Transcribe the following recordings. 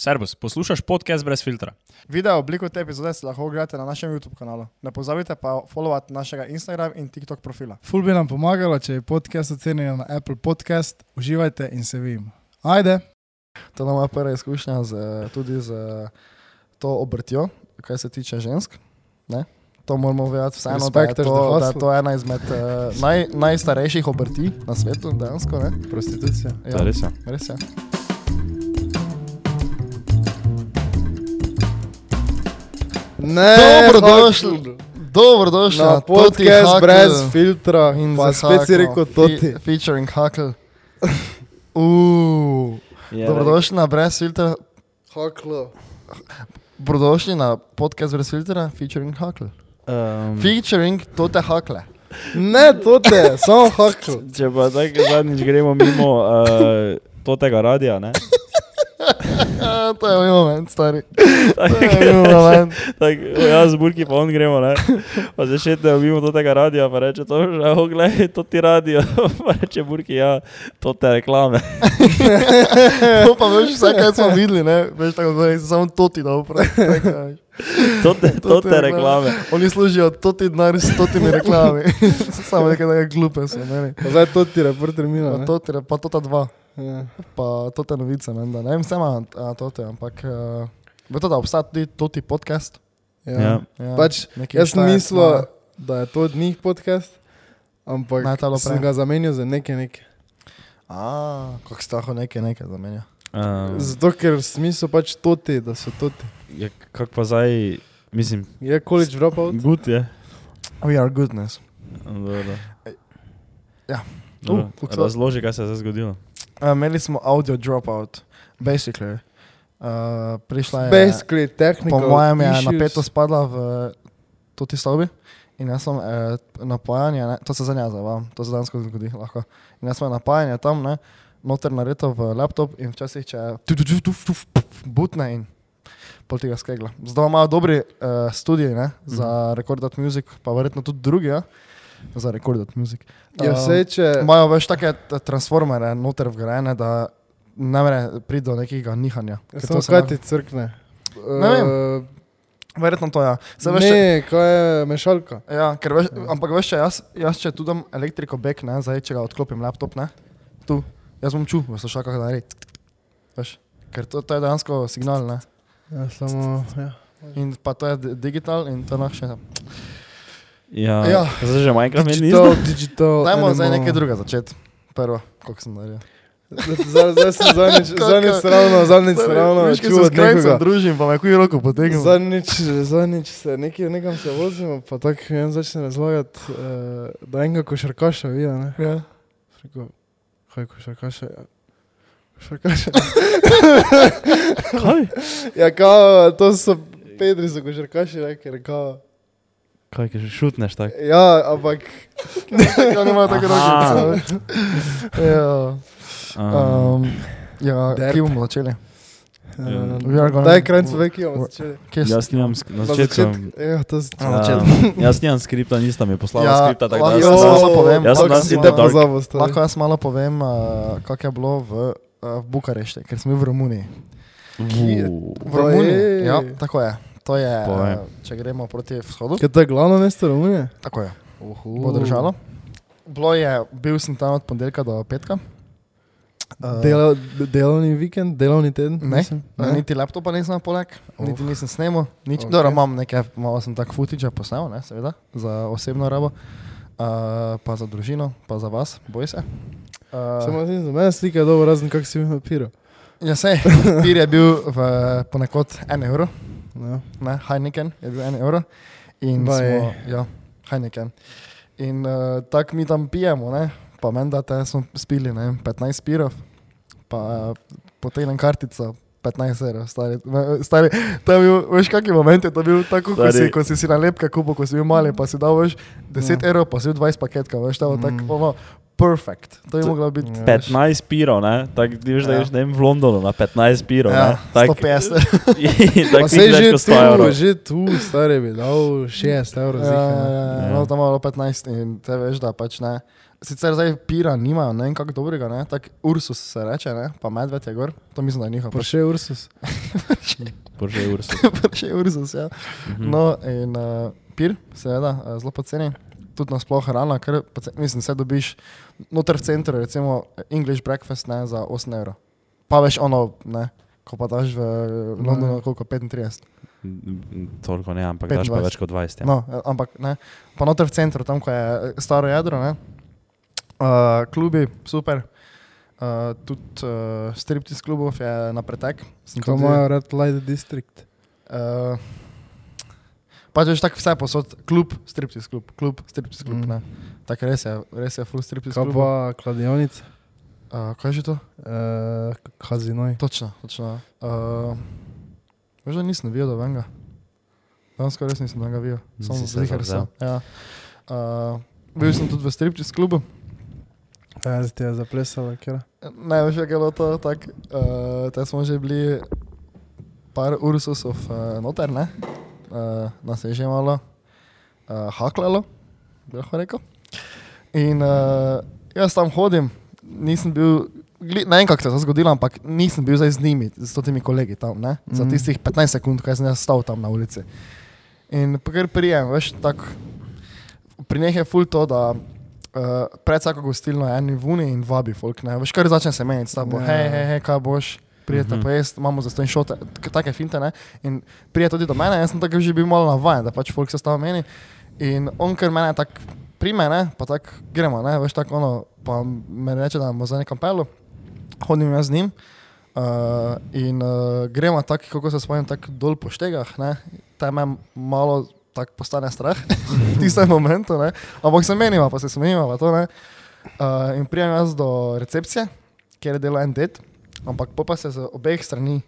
Servus, poslušaj podcast brez filtra. Video obliko te epizode si lahko ogledate na našem YouTube kanalu. Ne pozabite pa followati našega Instagram in TikTok profila. Ful bi nam pomagalo, če je podcast ocenjen na Apple Podcast. Uživajte in se vidimo. Ajde! To je moja prva izkušnja z, tudi z to obrtjo, kar se tiče žensk. Ne? To moramo vedeti vseeno, da je to, da je to ena izmed uh, naj, najstarejših obrti na svetu, dejansko. Ne? Prostitucija. Ja. Res je. res je. Ne, Dobrodošli. Dobrodošli na Toti podcast Hakl brez filtra. in Pa The spet si Hakl, rekel toti. Fe, featuring Hakl. Uh, dobrodošli na brez filtra. Haklo. Dobrodošli na podcast brez filtra, featuring Hakl. Um, Featuring Tote Hakle. Ne, tote, samo haklo. če pa tako zadnjič gremo mimo uh, tega radia, ne? Ja, to je moment, stari. Tako, To je jaz z burki pa on gremo, ne? Pa se šetne mimo tega radia, pa reče to, že oglej, to ti radio. Pa reče burki, ja, to te reklame. To pa veš, vse kaj smo videli, ne? Veš, tako govori, samo Toti da upravi. To te, to te reklame. Oni služijo Toti denar s Totimi reklami. samo nekaj takega glupe so, ne? Zdaj toti reporter mina. Pa ne? Toti, pa Tota dva. Ja. pa to te novice, menda. ne vem, vse ima a, to te, ampak uh, veš, da obstaja tudi toti podcast. Ja. Ja. Pač, neki jaz sem mislil, ima- da je to od njih podcast, ampak sem ga zamenjal za nekaj nekaj. A, kako straho nekaj, nekaj za meni. Um, Zato, ker smisel pač toti, da so toti. ja, kak pa zdaj, mislim, Je college dropout? gut je. We are goodness. Dobro. Ja. Uh, kako Razloži, kaj se je zdaj zgodilo. Uh, imeli smo audio dropout, basically. Uh, prišla je, Basically, technical po mojem, je issues. napetost spadla v toti stavbi. In jaz sem eh, napajanje, ne, to se za njega zavam, to se danes zgodi lahko. In jaz sem napajanje tam, ne, noter naredil v laptop in včasih če tu, tu, tu, tu, tu, butne in pol tega skegla. Zdaj imajo dobri studiji ne, za rekordati muzik, pa verjetno tudi drugi, ja, za rekordati muzik. Ja, vse, če... Imajo več take transformere noter vgrajene, da ne more priti do nekega nihanja. Ker Samo kaj ti crkne? Ne vem. Uh, Verjetno to je. Ja. Saj veš, če- ne, kaj je mešalka? Ja, veš, ampak veš, če jaz, jaz če tu dam elektriko back, ne, zdaj če ga odklopim laptop, ne, tu, jaz bom čutil, v slušalkah da. Veš, ker to, to je dejansko signal, ne. Ja, samo, ja. In pa to je di- digital in to lahko še. Ja, Ja. zdaj že meni Digital, isto. digital. Dajmo animal. zdaj nekaj drugega začeti. Prvo, koliko sem naredil. Zdaj, sem zadnjič, zadnjič ravno, zadnjič ravno Veš, kaj se s krajcem nekoga. družim, pa me kuj roko potegnil. Zadnjič, zadnjič se nekaj, nekam se vozimo, pa tako en začne razlagati, uh, da enega košarkaša vidi, ne? Ja. Rekel, kaj košarkaša? Ja. Košarkaša. Kaj? ja, kao, to so Pedri so košarkaši, ne, ker kao. Kaj, ki že šutneš tako? Ja, ampak Ja, nima tako Aha. roke. Ja. Um, Um, ja, kje bomo začeli? daj krajnco ve, ki bomo začeli. Kje jaz nimam na začetku. ja, to z... Na začetku. jaz nimam skripta, nista mi poslala Ja, skripta, tako da jaz sem- samo povem, jaz sem nas malo- dark. pozabo. Lahko jaz malo povem, uh, kako je bilo v, uh, v Bukarešti, ker smo v Romuniji. Vuuu. V Romuniji, ja, tako je. To je, Povej. uh, če gremo proti vzhodu, Kaj to je glavno mesto Romunije? tako je. Uhu. Bo držalo. Bilo je, bil sem tam od ponedeljka do petka. Uh, Delo, delovni vikend, delovni teden? Ne, mislim? ne. Niti laptopa nisem poleg, Oh. niti nisem snemal. Nič, Ok. okay. dobro, imam nekaj, malo sem tak footage posnel, ne, seveda, za osebno rabo, uh, pa za družino, pa za vas, boj se. Uh, Samo zdi se, meni slika je dobro, razen kak si bil na piru. Ja, sej, pir je bil v, ponekod 1 evro, Ja. ne, Heineken je bil 1 evro. In Baj. smo, ja, Heineken. In uh, tako mi tam pijemo, ne, pa meni da te smo spili, ne, vem, 15 pirov, pa uh, potegnem kartico. 15 evrov, stari, stari, to je bil, veš, kakšen moment je to bil, tako ko si, ko si si nalepka kupil, ko si bil mali, pa si dal, veš, 10 Ja. evrov, pa si bil 20 paketka, veš, to je Mm. tako, ono, perfect. To je To- moglo biti. Ja. 15 pirov, ne? Tako ti veš, da Ja. ješ ne vem, v Londonu na 15 pirov, ne? Ja, Tak- 150. Tako Pa ti se več že kot 100 evrov. tu, že tu, stari bi dal 6 evrov. Ja, ja, ne. ja, Ja. no, tam malo 15 in te veš, da pač ne. Sicer zdaj pira nimajo, ne vem kako dobrega, ne, tak Ursus se reče, ne, pa medved je gor, to mislim, da je njihov. Pa še Ursus. Bože, Urso. še Ursus, ja. Mhm. No, in uh, pir, seveda, uh, zelo poceni. Tudi nasploh hrana, ker poceni, mislim, se dobiš noter v centru, recimo English breakfast ne, za 8 evrov. Pa veš ono, ne, ko pa daš v Londonu, koliko 35. Toliko ne, ampak daš pa 25. več kot 20. Ja. No, ampak ne, pa noter v centru, tam, ko je eh, staro jedro, ne. Uh, klubi, super. Uh, tudi uh, striptease klubov je na pretek. Sem Ko tudi- imajo Red Light District. Uh, pač veš tako vse posod, klub, striptease klub, klub, striptease klub. Mm. Mm. Tako res je, res je full striptease Kaj pa kladionica? Uh, kaj je že to? Uh, Kazinoj. Točno, točno. Uh, veš, da nisem videl venga. Danes skoraj res nisem ga videl. Samo zihar zavzel. sem. Ja. Uh, bil sem tudi v striptease klubu. Ja, zdaj ti je zaplesala, ker. Ne, veš, kako je bilo to tako. Uh, Te smo že bili par ursusov uh, noter, ne? Uh, nas je že malo uh, haklalo, bi lahko rekel. In uh, jaz tam hodim, nisem bil, ne vem, kako se je to zgodilo, ampak nisem bil zdaj z njimi, z temi kolegi tam, ne? Za Mhm. tistih 15 sekund, ko sem jaz stal tam na ulici. In kar prijem, veš, tako. Pri njih je ful to, da uh, pred vsako gostilno je eni vuni in vabi folk, ne? Veš, kar začne se meniti s tabo, Ja. hej, hej, hej, kaj boš, prijete Mhm. uh -huh. pojesti, imamo za stojn šote, tak- take finte, ne? In prije tudi do mene, jaz sem tako že bil malo navajen, da pač folk se stava meni. In on, ker mene tako prime, ne, pa tako gremo, ne, veš, tako ono, pa me reče, da bomo za nekam pelu, hodim jaz z njim. Uh, in uh, gremo tako, kako se spomnim, tako dol po štegah, ne, tam me malo tako postane strah v tistem momentu, ne, ampak se menimo, pa se smejimo, pa. Uh, in prijem jaz do recepcije, kjer je delal en ded, ampak pa se z obeh strani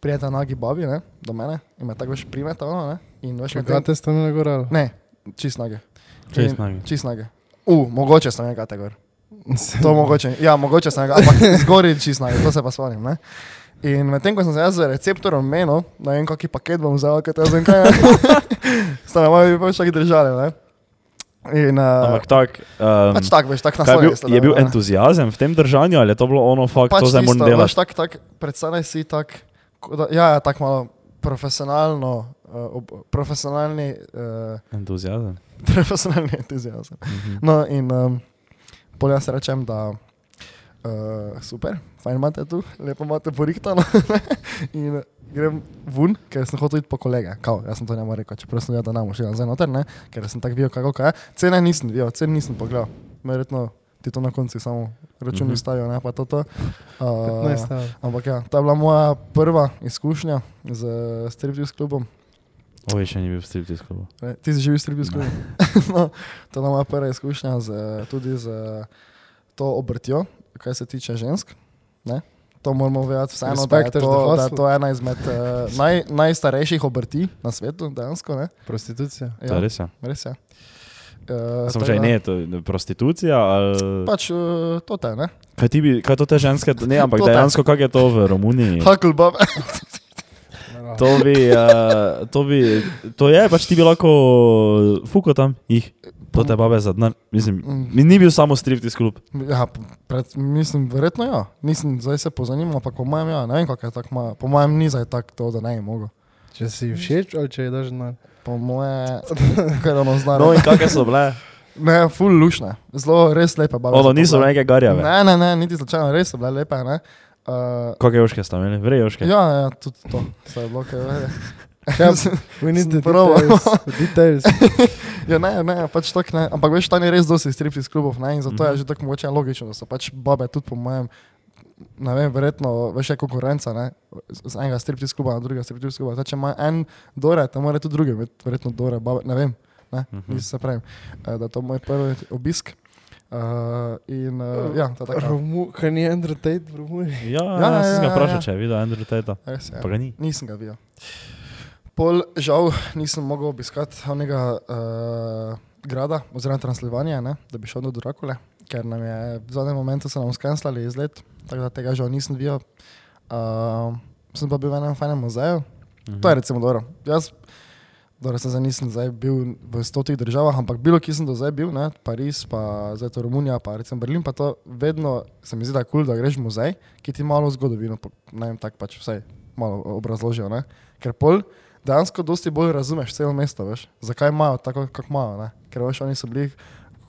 prijeta nagi babi, ne, do mene, in me tako veš primeta, ono, ne, in veš, medtem- Kaj te ste imeli gor? ali? Ne, čist nage. Čist nage. Čist nage. U, mogoče sem nekaj tega. To mogoče, ja, mogoče sem ga, ampak zgori čist nage, to se pa spomnim, ne. In medtem, ko sem se jaz z receptorom menil, ne vem, kakšen paket bom vzel, kaj te vem kaj, sta me moji pač tako držali, ne. In, uh, Ampak tak, um, pač tako, veš, tako je bil, slovenski. je bil entuzijazem v tem držanju ali je to bilo ono fakt, Pač to zdaj moram delati? veš, tako, tako, predstavljaj si tako, ko da- ja, ja, tako malo profesionalno, uh, ob, profesionalni, uh, Entuzijazem. profesionalni entuzijazem. Mhm. No, in um, pol jaz rečem, da uh, super, fajn imate tu, lepo imate porihtano. in grem ven, ker sem hotel iti po kolege. Kao, jaz sem to njemu rekel, čeprav sem videl, da nam še nazaj noter, ne? ker sem tako videl, kako je. Cene nisem videl, cene nisem pogledal. Verjetno ti to na koncu samo računi Mhm. stavijo, ne pa to. to. Uh, 15 evrov. ampak ja, to je bila moja prva izkušnja z striptease klubom. Oj, še ni bil v striptease klubu. Ne, Ti si živi v striptease klubu. no, to je bila moja prva izkušnja z, tudi z to obrtjo, kar se tiče žensk. Ne? To moramo vedeti vseeno, da je to, da je to ena izmed uh, naj, najstarejših obrti na svetu, dejansko. Ne? Prostitucija. To je res. Ja. res je. Uh, Sem že ne, to je prostitucija ali... Pač uh, to te, ne? Kaj, ti bi, kaj to te ženske, ne, ampak To dejansko kak je to v Romuniji? Hucklebabe. To bi, uh, to bi, to je, pač ti bi lahko fuko tam jih, to te babe za denar. Mislim, Mm. mi ni bil samo striptease klub. Ja, pred, mislim, verjetno ja. Nisem zdaj se pozanimal, ampak po mojem ja, ne vem, kako je tako. Po mojem ni zdaj tako to, da ne bi mogel. Če si všeč ali če je daš denar. Po moje, kar ono zna. No in kakšne so bile? Ne, full lušne, zelo res lepe babe. Ono so niso bile. neke garjave. Ne, ne, ne, niti slučajno, res so bile lepe. Ne? Uh, Kakšne joške ste imeli? Vrej joške. ja, ja, tudi to, vse je bilo, kaj je. Ja, we need Sem the details. the details. ja, ne, ne, pač tako ne. Ampak veš, tam je res dosti striptease klubov, ne, in zato Mhm. je že tako mogoče logično, da so pač babe tudi po mojem, ne vem, verjetno, veš, je konkurenca, ne, z enega striptease kluba na drugega striptease kluba. Zdaj, če ima en dore, tam mora tudi drugi verjetno dore, babe, ne vem, ne, Mhm. nisem se pravim, eh, da je to moj prvi obisk. Uh, in uh, ja, to je tako. Kaj ni Andrew Tate v Romuniji? Ja, Ja, ja, ja, sem ja, ga ja, vprašal, ja. če je videl Andrew Tate. Res je. Pa ga ni. Nisem ga videl. Pol, žal, nisem mogel obiskati onega uh, grada, oziroma Transilvanije, ne, da bi šel do Drakule. ker nam je v zadnjem momentu se nam skenslali izlet, tako da tega žal nisem videl. Uh, sem pa bil v enem fajnem muzeju, Mhm. to je recimo dobro. Jaz, dobro, se zdaj nisem zdaj bil v stotih državah, ampak bilo, ki sem do zdaj bil, ne, Pariz, pa zdaj to Romunija, pa recimo Berlin, pa to vedno se mi zdi, da je kul, cool, da greš v muzej, ki ti malo zgodovino, ne vem, tako pač vsaj malo obrazložijo, ne. Ker pol dejansko dosti bolj razumeš celo mesto, veš, zakaj imajo tako, kako imajo, ne. Ker veš, oni so bili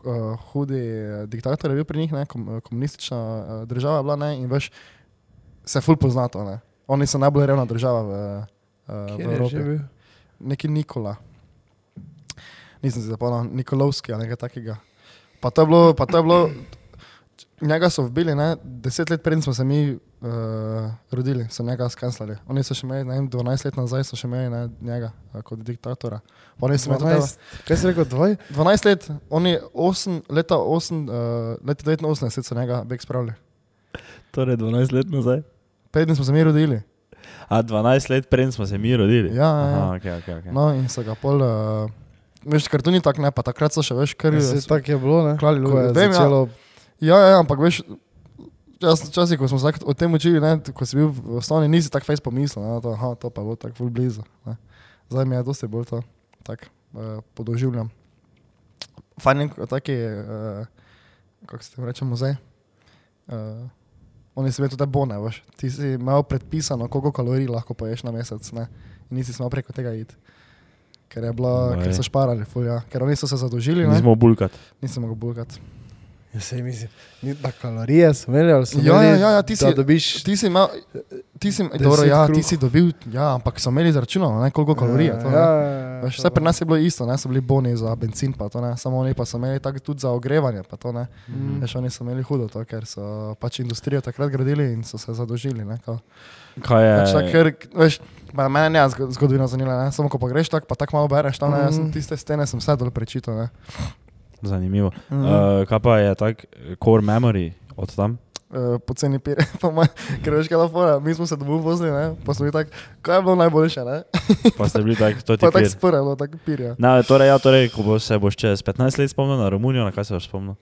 uh, hudi eh, diktator je bil pri njih, ne, kom, komunistična uh, država je bila, ne, in veš, se ful pozna to, ne. Oni so najbolj revna država v, uh, v Kjer je Evropi. Neki Nikola. Nisem se zapomnil, Nikolovski ali nekaj takega. Pa to je bilo, pa to je bilo njega so vbili, ne, deset let preden smo se mi uh, rodili, so njega skanslali. Oni so še imeli, ne vem, 12 let nazaj so še imeli ne, njega uh, kot diktatora. Oni so imeli tudi 12. Kaj si rekel, dvaj? 12 let, oni 8, leta 8, uh, leta 89 so njega bek spravili. Torej 12 let nazaj. Preden smo se mi rodili. A 12 let preden smo se mi rodili. Ja, ja, ja. Aha, okay, okay, okay. No in so ga pol, uh, veš, ker to ni tako, ne, pa takrat so še, veš, kar Se tako je bilo, ne? Klali Ko je. Vem, ja. začelo Ja, ja, ampak veš, čas, časi, ko smo se o tem učili, ne, ko si bil v osnovni, nisi tako fejs pomislil, ne, to, aha, to pa bo tako ful blizu. Ne. Zdaj mi je dosti bolj to, tako uh, podoživljam. Fajn je taki, uh, kako se temu reče, muzej. Uh, oni so imeli tudi bone, veš. Ti si imel predpisano, koliko kalorij lahko poješ na mesec, ne, in nisi smel preko tega iti. Ker, bilo, Oj. ker so šparali, ful, ja. ker oni so se zadožili, ne, Nismo bulkati. nisem mogel bulgati. Ja, sej mislim, ni da kalorije so imeli, ali so Ja, imeli, ja, ja, ja, ti si- dobiš Ti si imel, ti si, dobro, ja, kruh. ti si dobil, ja, ampak so imeli zračunano, ne, koliko kalorij je to. Ja, ne. ja, ja, Veš, Vse pri nas je bilo isto, ne, so bili boni za benzin, pa to ne, samo oni pa so imeli tako tudi za ogrevanje, pa to ne. Mhm. Veš, oni so imeli hudo to, ker so pač industrijo takrat gradili in so se zadožili, ne, kao. Kaj je? Pač tako, ker, veš, pa mene ne zgo- zgodovina zanima, ne, samo ko pa greš tako, pa tako malo bereš, tam, ne, jaz sem Mhm. tiste stene sem vse dol prečital, ne. Zanimivo. Mhm. Uh, kaj pa je tak core memory od tam? Uh, poceni pire, pa manj, ker veš, kaj je fora, mi smo se domov vozili, ne, pa smo bili tako, kaj je bilo najboljše, ne, Pa ste bili tak, to ti pa tako spore, bilo tako pirja. Na, torej, ja, torej, ko bo se boš čez 15 let spomnil na Romunijo, na kaj se boš spomnil?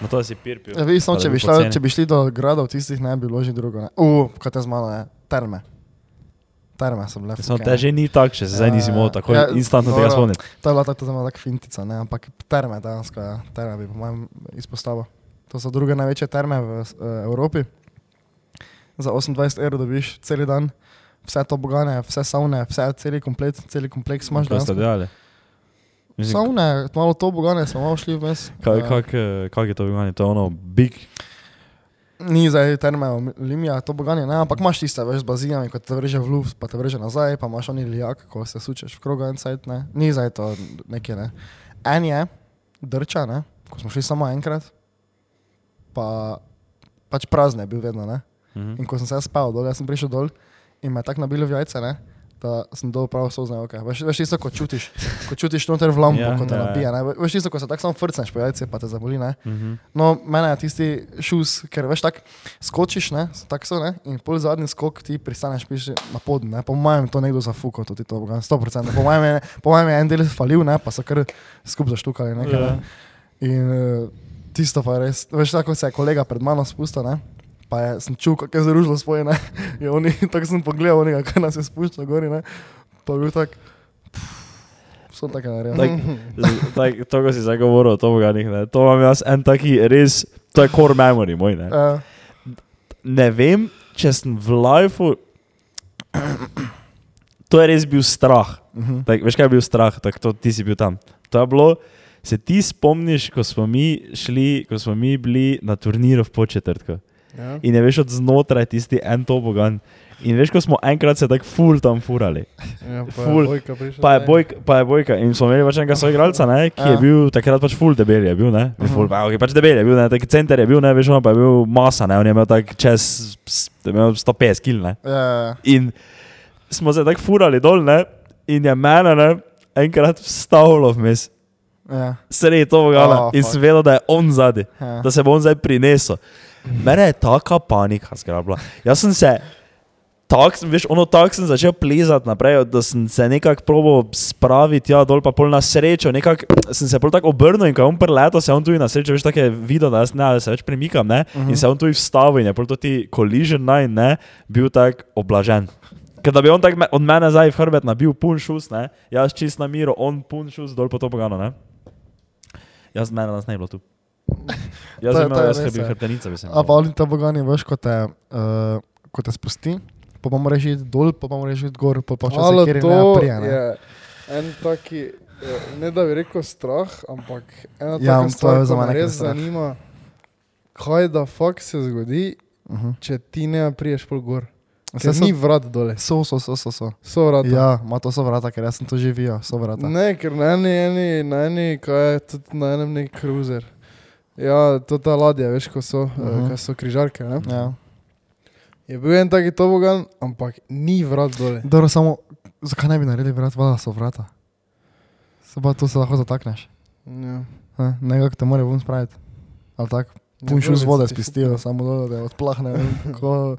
Na to, si pir pil. Ja, vi, samo, da če, je bi šla, če bi šli do gradov, tistih ne bi bilo že drugo. Ne? Uh, kaj te z mano je? Terme. Terme so bile. Samo te že ni tak, če se zdaj nisi Ja, mogel tako ja, instantno tega spomniti. To je bila tako zelo tak fintica, ne? ampak terme dejansko, ja. terme bi po mojem izpostavil. To so druge največje terme v uh, Evropi. Za 28 evrov dobiš cel dan, vse to bogane, vse savne, vse cel komplet, cel kompleks imaš. Kaj ste delali? Savne, malo to bogane, smo malo šli vmes. Kaj, Eh, kak, eh, kak je to bivanje? To je ono big. Ni zdaj terme limija, to boganje, ne, ampak imaš tiste, veš, z bazinami, ko te vrže v luft, pa te vrže nazaj, pa imaš oni lijak, ko se sučeš v krogu en sajt, ne. Ni zdaj to nekje, ne. En je, drča, ne, ko smo šli samo enkrat, pa pač prazne je bil vedno, ne. Mhm. In ko sem se spal dol, jaz sem prišel dol in me je tako nabilo v jajce, ne, da sem dol prav sozne oke. Veš, veš isto, ko čutiš, ko čutiš noter v lampu, Ja, ko te ja, ja. nabija, ne. Veš isto, ko se tako samo frcneš po jajce, pa te zaboli, ne. Mhm. No, mene je tisti šus, ker veš tako, skočiš, ne, tako so, ne, in pol zadnji skok ti pristaneš piši na pod, ne, po mojem to nekdo zafuko, to ti to, boga, 100%, po mojem je, po mojem je en del falil, ne, pa so kar skup zaštukali, nekaj, Ja. ne. In uh, tisto pa je res, veš, tako se je kolega pred mano spustil, ne, pa je, sem čul, kako je zaružilo in oni, tako sem pogledal, onega, kaj nas je spuščal gori, ne, pa je bil tak, sem tako naredil. Tak, tak, to, ko si zdaj govoril o toboganih, ne, to imam jaz en taki res, to je core memory moj, ne. Uh, Ne vem, če sem v lifeu, to je res bil strah. uh -huh. Tak, veš, kaj je bil strah, tako to ti si bil tam. To je bilo, se ti spomniš, ko smo mi šli, ko smo mi bili na turnirju v početrtku. Ja. In je veš od znotraj tisti en tobogan. In veš, ko smo enkrat se tako ful tam furali. Ja, pa Ful. je bojka. Pa je, bojka, pa je bojka. In smo imeli pač enega soigralca, ne, ki je Ja. bil takrat pač ful debel, je bil, ne. Uh Mhm. -huh. pa, okay, pač debel je bil, ne, taki center je bil, ne, veš, on pa je bil masa, ne, on je imel tak čez, je imel 150 kil, ne. ja, In smo se tako furali dol, ne, in je mene, ne, enkrat vstavilo vmes. ja, Sredi to vogala Oh, in sem vedel, da je on zadaj, ja. da se bo on zdaj prinesel. Mene je taka panika zgrabila. Jaz sem se tak veš, ono tak sem začel plezati naprej, da sem se nekako probal spraviti, ja, dol pa pol na srečo, nekako sem se pol tako obrnil in ko je on preletel, se je on tudi na srečo, veš, tako je videl, da jaz ne, da se več premikam, ne, uh -huh. in se je on tudi vstavil in je pol to ti collision nine, ne, bil tak oblažen. Ker da bi on tak me, od mene zdaj v hrbet nabil pun šus, ne, jaz čist na miro, on pun šus dol po to pogano, ne. Jaz mene nas ne bilo tu. Jaz to imel, jaz bi bil ja. hrbtenica, bi se A pa oni to bogani, veš, ko te, uh, ko te spusti, pa pa moraš iti dol, pa pa moraš iti gor, pa pa če se kjer ne to prija. Ne? je en taki, eh, ne da bi rekel strah, ampak ena Ja, taka to stvar, ki me res strah. zanima, kaj da fakt se zgodi, Uh -huh. če ti ne priješ pol gor. Saj Ker so- ni vrat dole, So, so, so, so. so. so vrata. Ja, ima to so vrata, ker jaz sem to živijo, so vrata. Ne, ker na eni, eni, na eni, kaj je tudi na enem nek cruiser. Ja, to ta ladja, veš, ko so, uh Mhm. -huh. kaj so križarke, ne? Ja. Je bil en taki tobogan, ampak ni vrat dole. Dobro, samo zakaj ne bi naredili vrat, voda so vrata. Se pa to se lahko zatakneš. Ja. Ha, Nekako te more ven spraviti. Ali tako, pun šus Dobro, vode ti spistijo, samo dol, da te odplahne, ko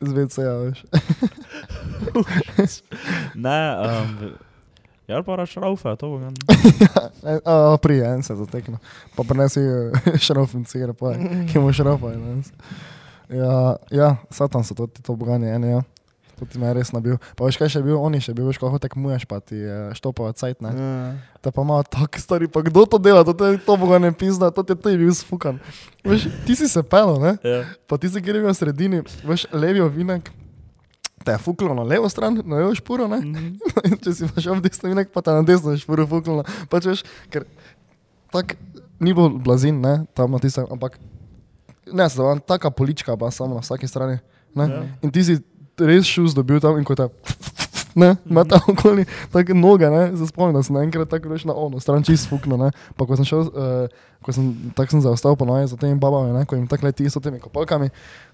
zvece, ja, veš. Ne, um, ja, ali pa rašraufe, to bo gan. En- A, prije, en se zatekne. Pa prinesi šrof in cigar, pa ki mu šrofa. Ja, ja, satan so to, ti to bogani, eni, ja. To ti me je res nabil. Pa veš kaj še je bil, oni še bil, veš, ko tekmuješ, pa ti je štopava cajt, ne. Ja. Te pa ima tako stari, pa kdo to dela, to je to bogane pizda, to je to je bil sfukan. Veš, ti si se pel, ne? Ja. Pa ti si kjer je bil v sredini, veš, levi ovinek, te je fuklo na levo stran, na levo špuro, ne? Mhm. Če si pa šel v desno ovinek, pa te na desno špuro fuklo. Pač veš, ker tak ni bil blazin, ne, tam na tistem, ampak ne, se vam taka polička pa samo na vsaki strani, ne? Ja. In ti si res šus dobil tam in ko te ne, meta okoli, tako noge, ne, se spomnim, da sem naenkrat tako veš na ono, stran čist fukno, ne, pa ko sem šel, uh, ko sem, tako sem zaostal po noje za temi babami, ne, ko jim tako leti s temi kopalkami,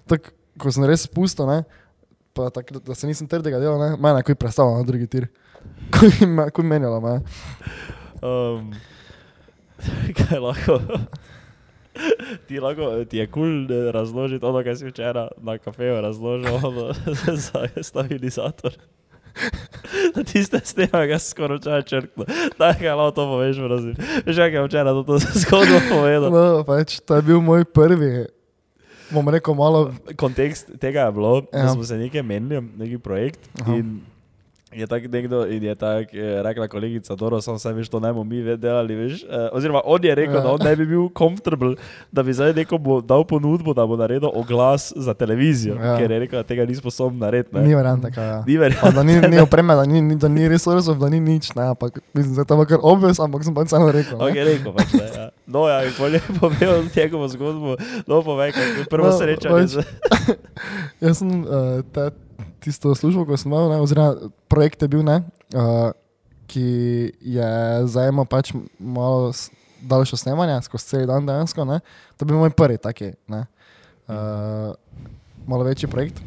tako, ko sem res spustil, ne, pa tako, da se nisem trdega delal, ne, mene je kuj predstavljal na drugi tir, kuj, me- kuj menjala me, Um, kaj lahko? Ti lahko, ti je kul cool razložiti ono, kaj si včeraj na kafeju razložil ono, za stabilizator. Na tiste snema, ki si skoraj včeraj črknil. Daj, kaj lahko to poveš, prosim. Veš, kaj je včeraj to, to zgodbo povedal. no, pač, to je bil moj prvi, bom rekel malo, Kontekst tega je bilo, ja. da smo se nekaj menili, neki projekt. Aha. In je tako nekdo, in je tako eh, rekla kolegica, dobro, samo vse veš, to ne bomo mi ve- delali, veš. Eh, oziroma, on je rekel, ja. Da on ne bi bil komfortabel, da bi zdaj nekomu dal ponudbo, da bo naredil oglas za televizijo, ja. Ker je rekel, da tega ni sposoben narediti. ne. ni varianta, kaj ja. Ni Pa verjetno. da ni, ni opreme, da ni, ni, da ni resursov, da ni nič, ne, ampak mislim, da je to kar obves, ampak sem pač samo rekel. Ok, ne. rekel pač, ne, ja. No, ja, in bolje povedal njegovo zgodbo, no, povej, kako je prvo No, srečanje. pač- Jaz sem uh, te, tisto službo, ko sem imel, ne, oziroma projekt je bil, ne, uh, ki je zajemal pač malo daljšo snemanje, skozi cel dan dejansko. Ne. To je bil moj prvi taki, ne, uh, malo večji projekt.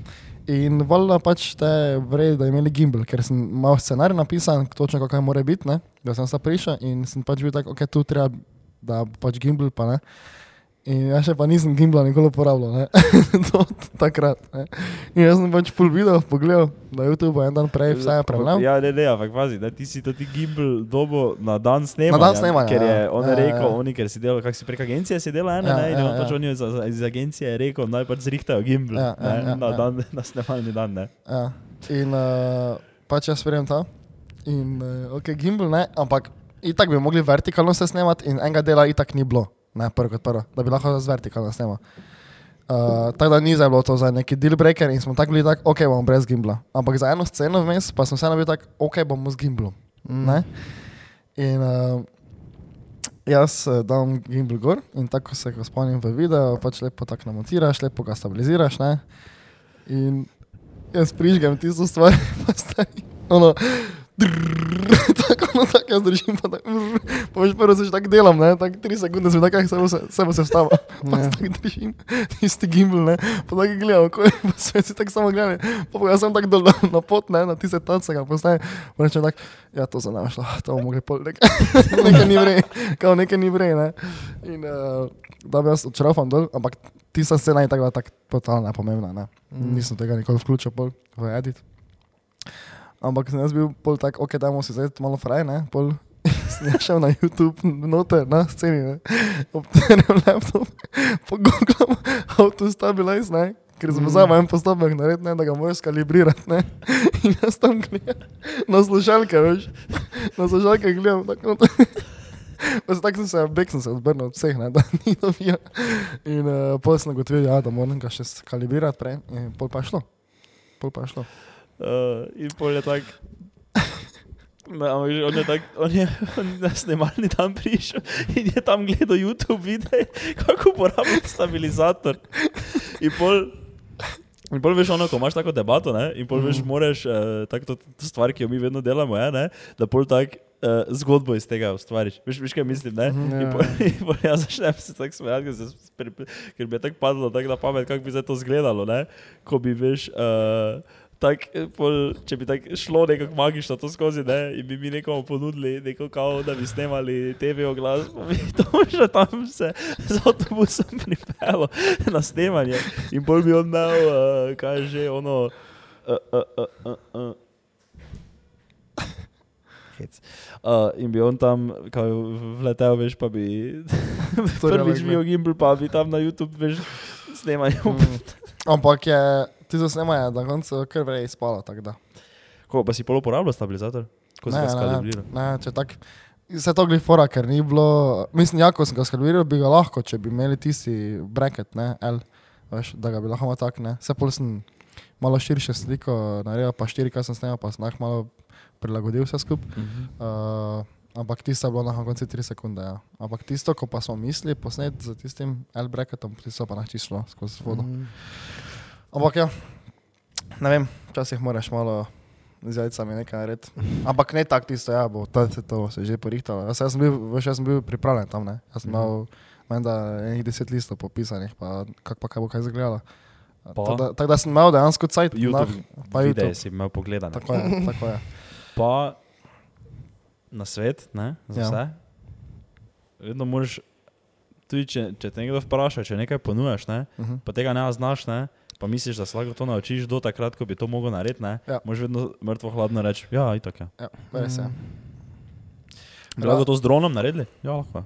In valjda pač te vrej, da imeli gimbal, ker sem imel scenarij napisan, točno kako mora biti, ne, da sem se prišel in sem pač bil tak, ok, tu treba, da pač gimbal pa ne. In jaz še pa nisem gimbala nikoli uporabljal, ne, do takrat. Ne. In jaz sem pač full video pogledal na YouTube en dan prej, vse je prebral. Ja, ne, ne, ampak pazi, da ti si to ti gimbal dobo na dan snemanja. Na dan snemanja, Ker je ja. on Ja, je ja, rekel, ja. oni, ker si delal, kak si prek agencije si delal, ene, Ja, ne, in ja, on pač ja. on je za- za- iz agencije rekel, naj pač zrihtajo gimbal Ja, ja, ja, na, ja. na snemalni dan. Ne. Ja. In uh, pač jaz verjamem to. In uh, ok, gimbal ne, ampak itak bi mogli vertikalno se snemati in enega dela itak ni bilo, ne prvo kot prvo, da bi lahko z vertikalno snemal. Uh, tako da ni zdaj bilo to za neki deal breaker in smo tako bili tako, ok, bomo brez gimbla. Ampak za eno sceno vmes pa sem vseeno bil tako, ok, bomo z gimblom. Mm. In uh, jaz uh, dam gimbal gor in tako se ko spomnim v videu, pač lepo tako namontiraš, lepo ga stabiliziraš. Ne? In jaz prižgem tisto stvar, pa stari. Ono, tako, no, tako jaz držim, pa tako, pa veš, prvo se že tako delam, ne, tako tri sekunde sem tako, se bo se, se, bo se vstava, pa Ja. ja. tako držim, tisti gimbal, ne, pa tako gledam, ko je, pa se si tako samo gledali, pa, pa jaz sem tako dol na, pot, ne, na tiste tace ga postaje, pa rečem tako, ja, to za nami šlo, to bomo mogli pol, nekaj, nekaj ni vrej, kao nekaj ni vrej, ne, in uh, da bi jaz odšrafam dol, ampak tista scena je tako, tako totalno nepomembna. Ne? Mm. Nisem tega nikoli vključil pol v edit. Ampak sem jaz bil pol tak, ok, dajmo si zdaj malo fraj, ne, pol sem šel na YouTube, noter na sceni, ne, obtenem laptop, pogooglom how to stabilize, ne, ker sem mm. en postopek narediti, ne, da ga moraš kalibrirati, ne, in jaz tam gledam na slušalke, veš, na slušalke gledam, tako noter. Pa se tako sem se, bek sem se odbrnil od vseh, ne, da ni dobil. In uh, pol sem ugotovil, ja, da moram ga še kalibrirati prej, in pol pa šlo. Pol pa šlo. Uh, in pol je tak. Ampak on je tak, on je, on na snemalni tam prišel in je tam gledal YouTube videe, kako uporabljati stabilizator. In pol, in pol veš ono, ko imaš tako debato, ne, in pol veš, moraš, uh, tako to, to stvar, ki jo mi vedno delamo, je, ne, da pol tak uh, zgodbo iz tega ustvariš. Veš, veš kaj mislim, ne? Mhm. In Ja. pol, in pol jaz začnem se tako smejati, ker, se ker mi je tako padlo tako na pamet, kako bi se to izgledalo, ne? Ko bi, veš, uh, tak, eh, pol, če bi tako šlo nekako magično to skozi, ne? In bi mi nekomu ponudili, neko kao, da bi snemali TV oglas, pa bi to že tam se z avtobusom pripeljalo na snemanje. In pol bi on imel, uh, kaj že, ono, uh, uh, uh, uh, uh. Uh, in bi on tam kao, vletel, veš, pa bi prvič bil gimbal, pa bi tam na YouTube, veš, snemali. Mm. Ampak je, ti za snemanje na koncu kar tako da. Ko pa si pol uporabljal stabilizator? Ko si Ne, ga ne, skalibriral? Ne, če tak, se to glifora, ker ni bilo, mislim, ja, ko sem ga skalibriral, bi ga lahko, če bi imeli tisti bracket, ne, L, veš, da ga bi lahko tak, ne. Se pol sem malo širše sliko naredil, pa štiri, kaj sem snemal, pa sem lahko malo prilagodil vse skupaj. Mhm. Uh, ampak tisto je bilo na koncu 3 sekunde. Ja. Ampak tisto, ko pa smo mislili posnet z tistim L-bracketom, tisto pa našli šlo skozi vodo. Mm. Ampak ja, ne vem, včasih moraš malo z jajcami nekaj narediti. Ampak ne tako tisto, ja, bo to, to, se je že porihtalo. Jaz, jaz, sem bil, veš, jaz sem bil pripravljen tam, ne. Jaz sem Mhm. imel, menda, enih deset listov popisanih, pa kak pa kaj bo kaj izgledalo. Pa? Tako da, tak da sem imel dejansko cajt. YouTube, pa videe YouTube. si imel pogledane. Tako je, tako je. Pa na svet, ne, za Ja. vse. Vedno moraš, tudi če, če te nekdo vpraša, če nekaj ponujaš, ne, Uh -huh. pa tega ne znaš, ne, pa misliš, da se lahko to naučiš do takrat, ko bi to mogel narediti, ne, Ja. moraš vedno mrtvo hladno reči, ja, itak je. Ja, res je. Bi lahko to z dronom naredili? Ja, lahko.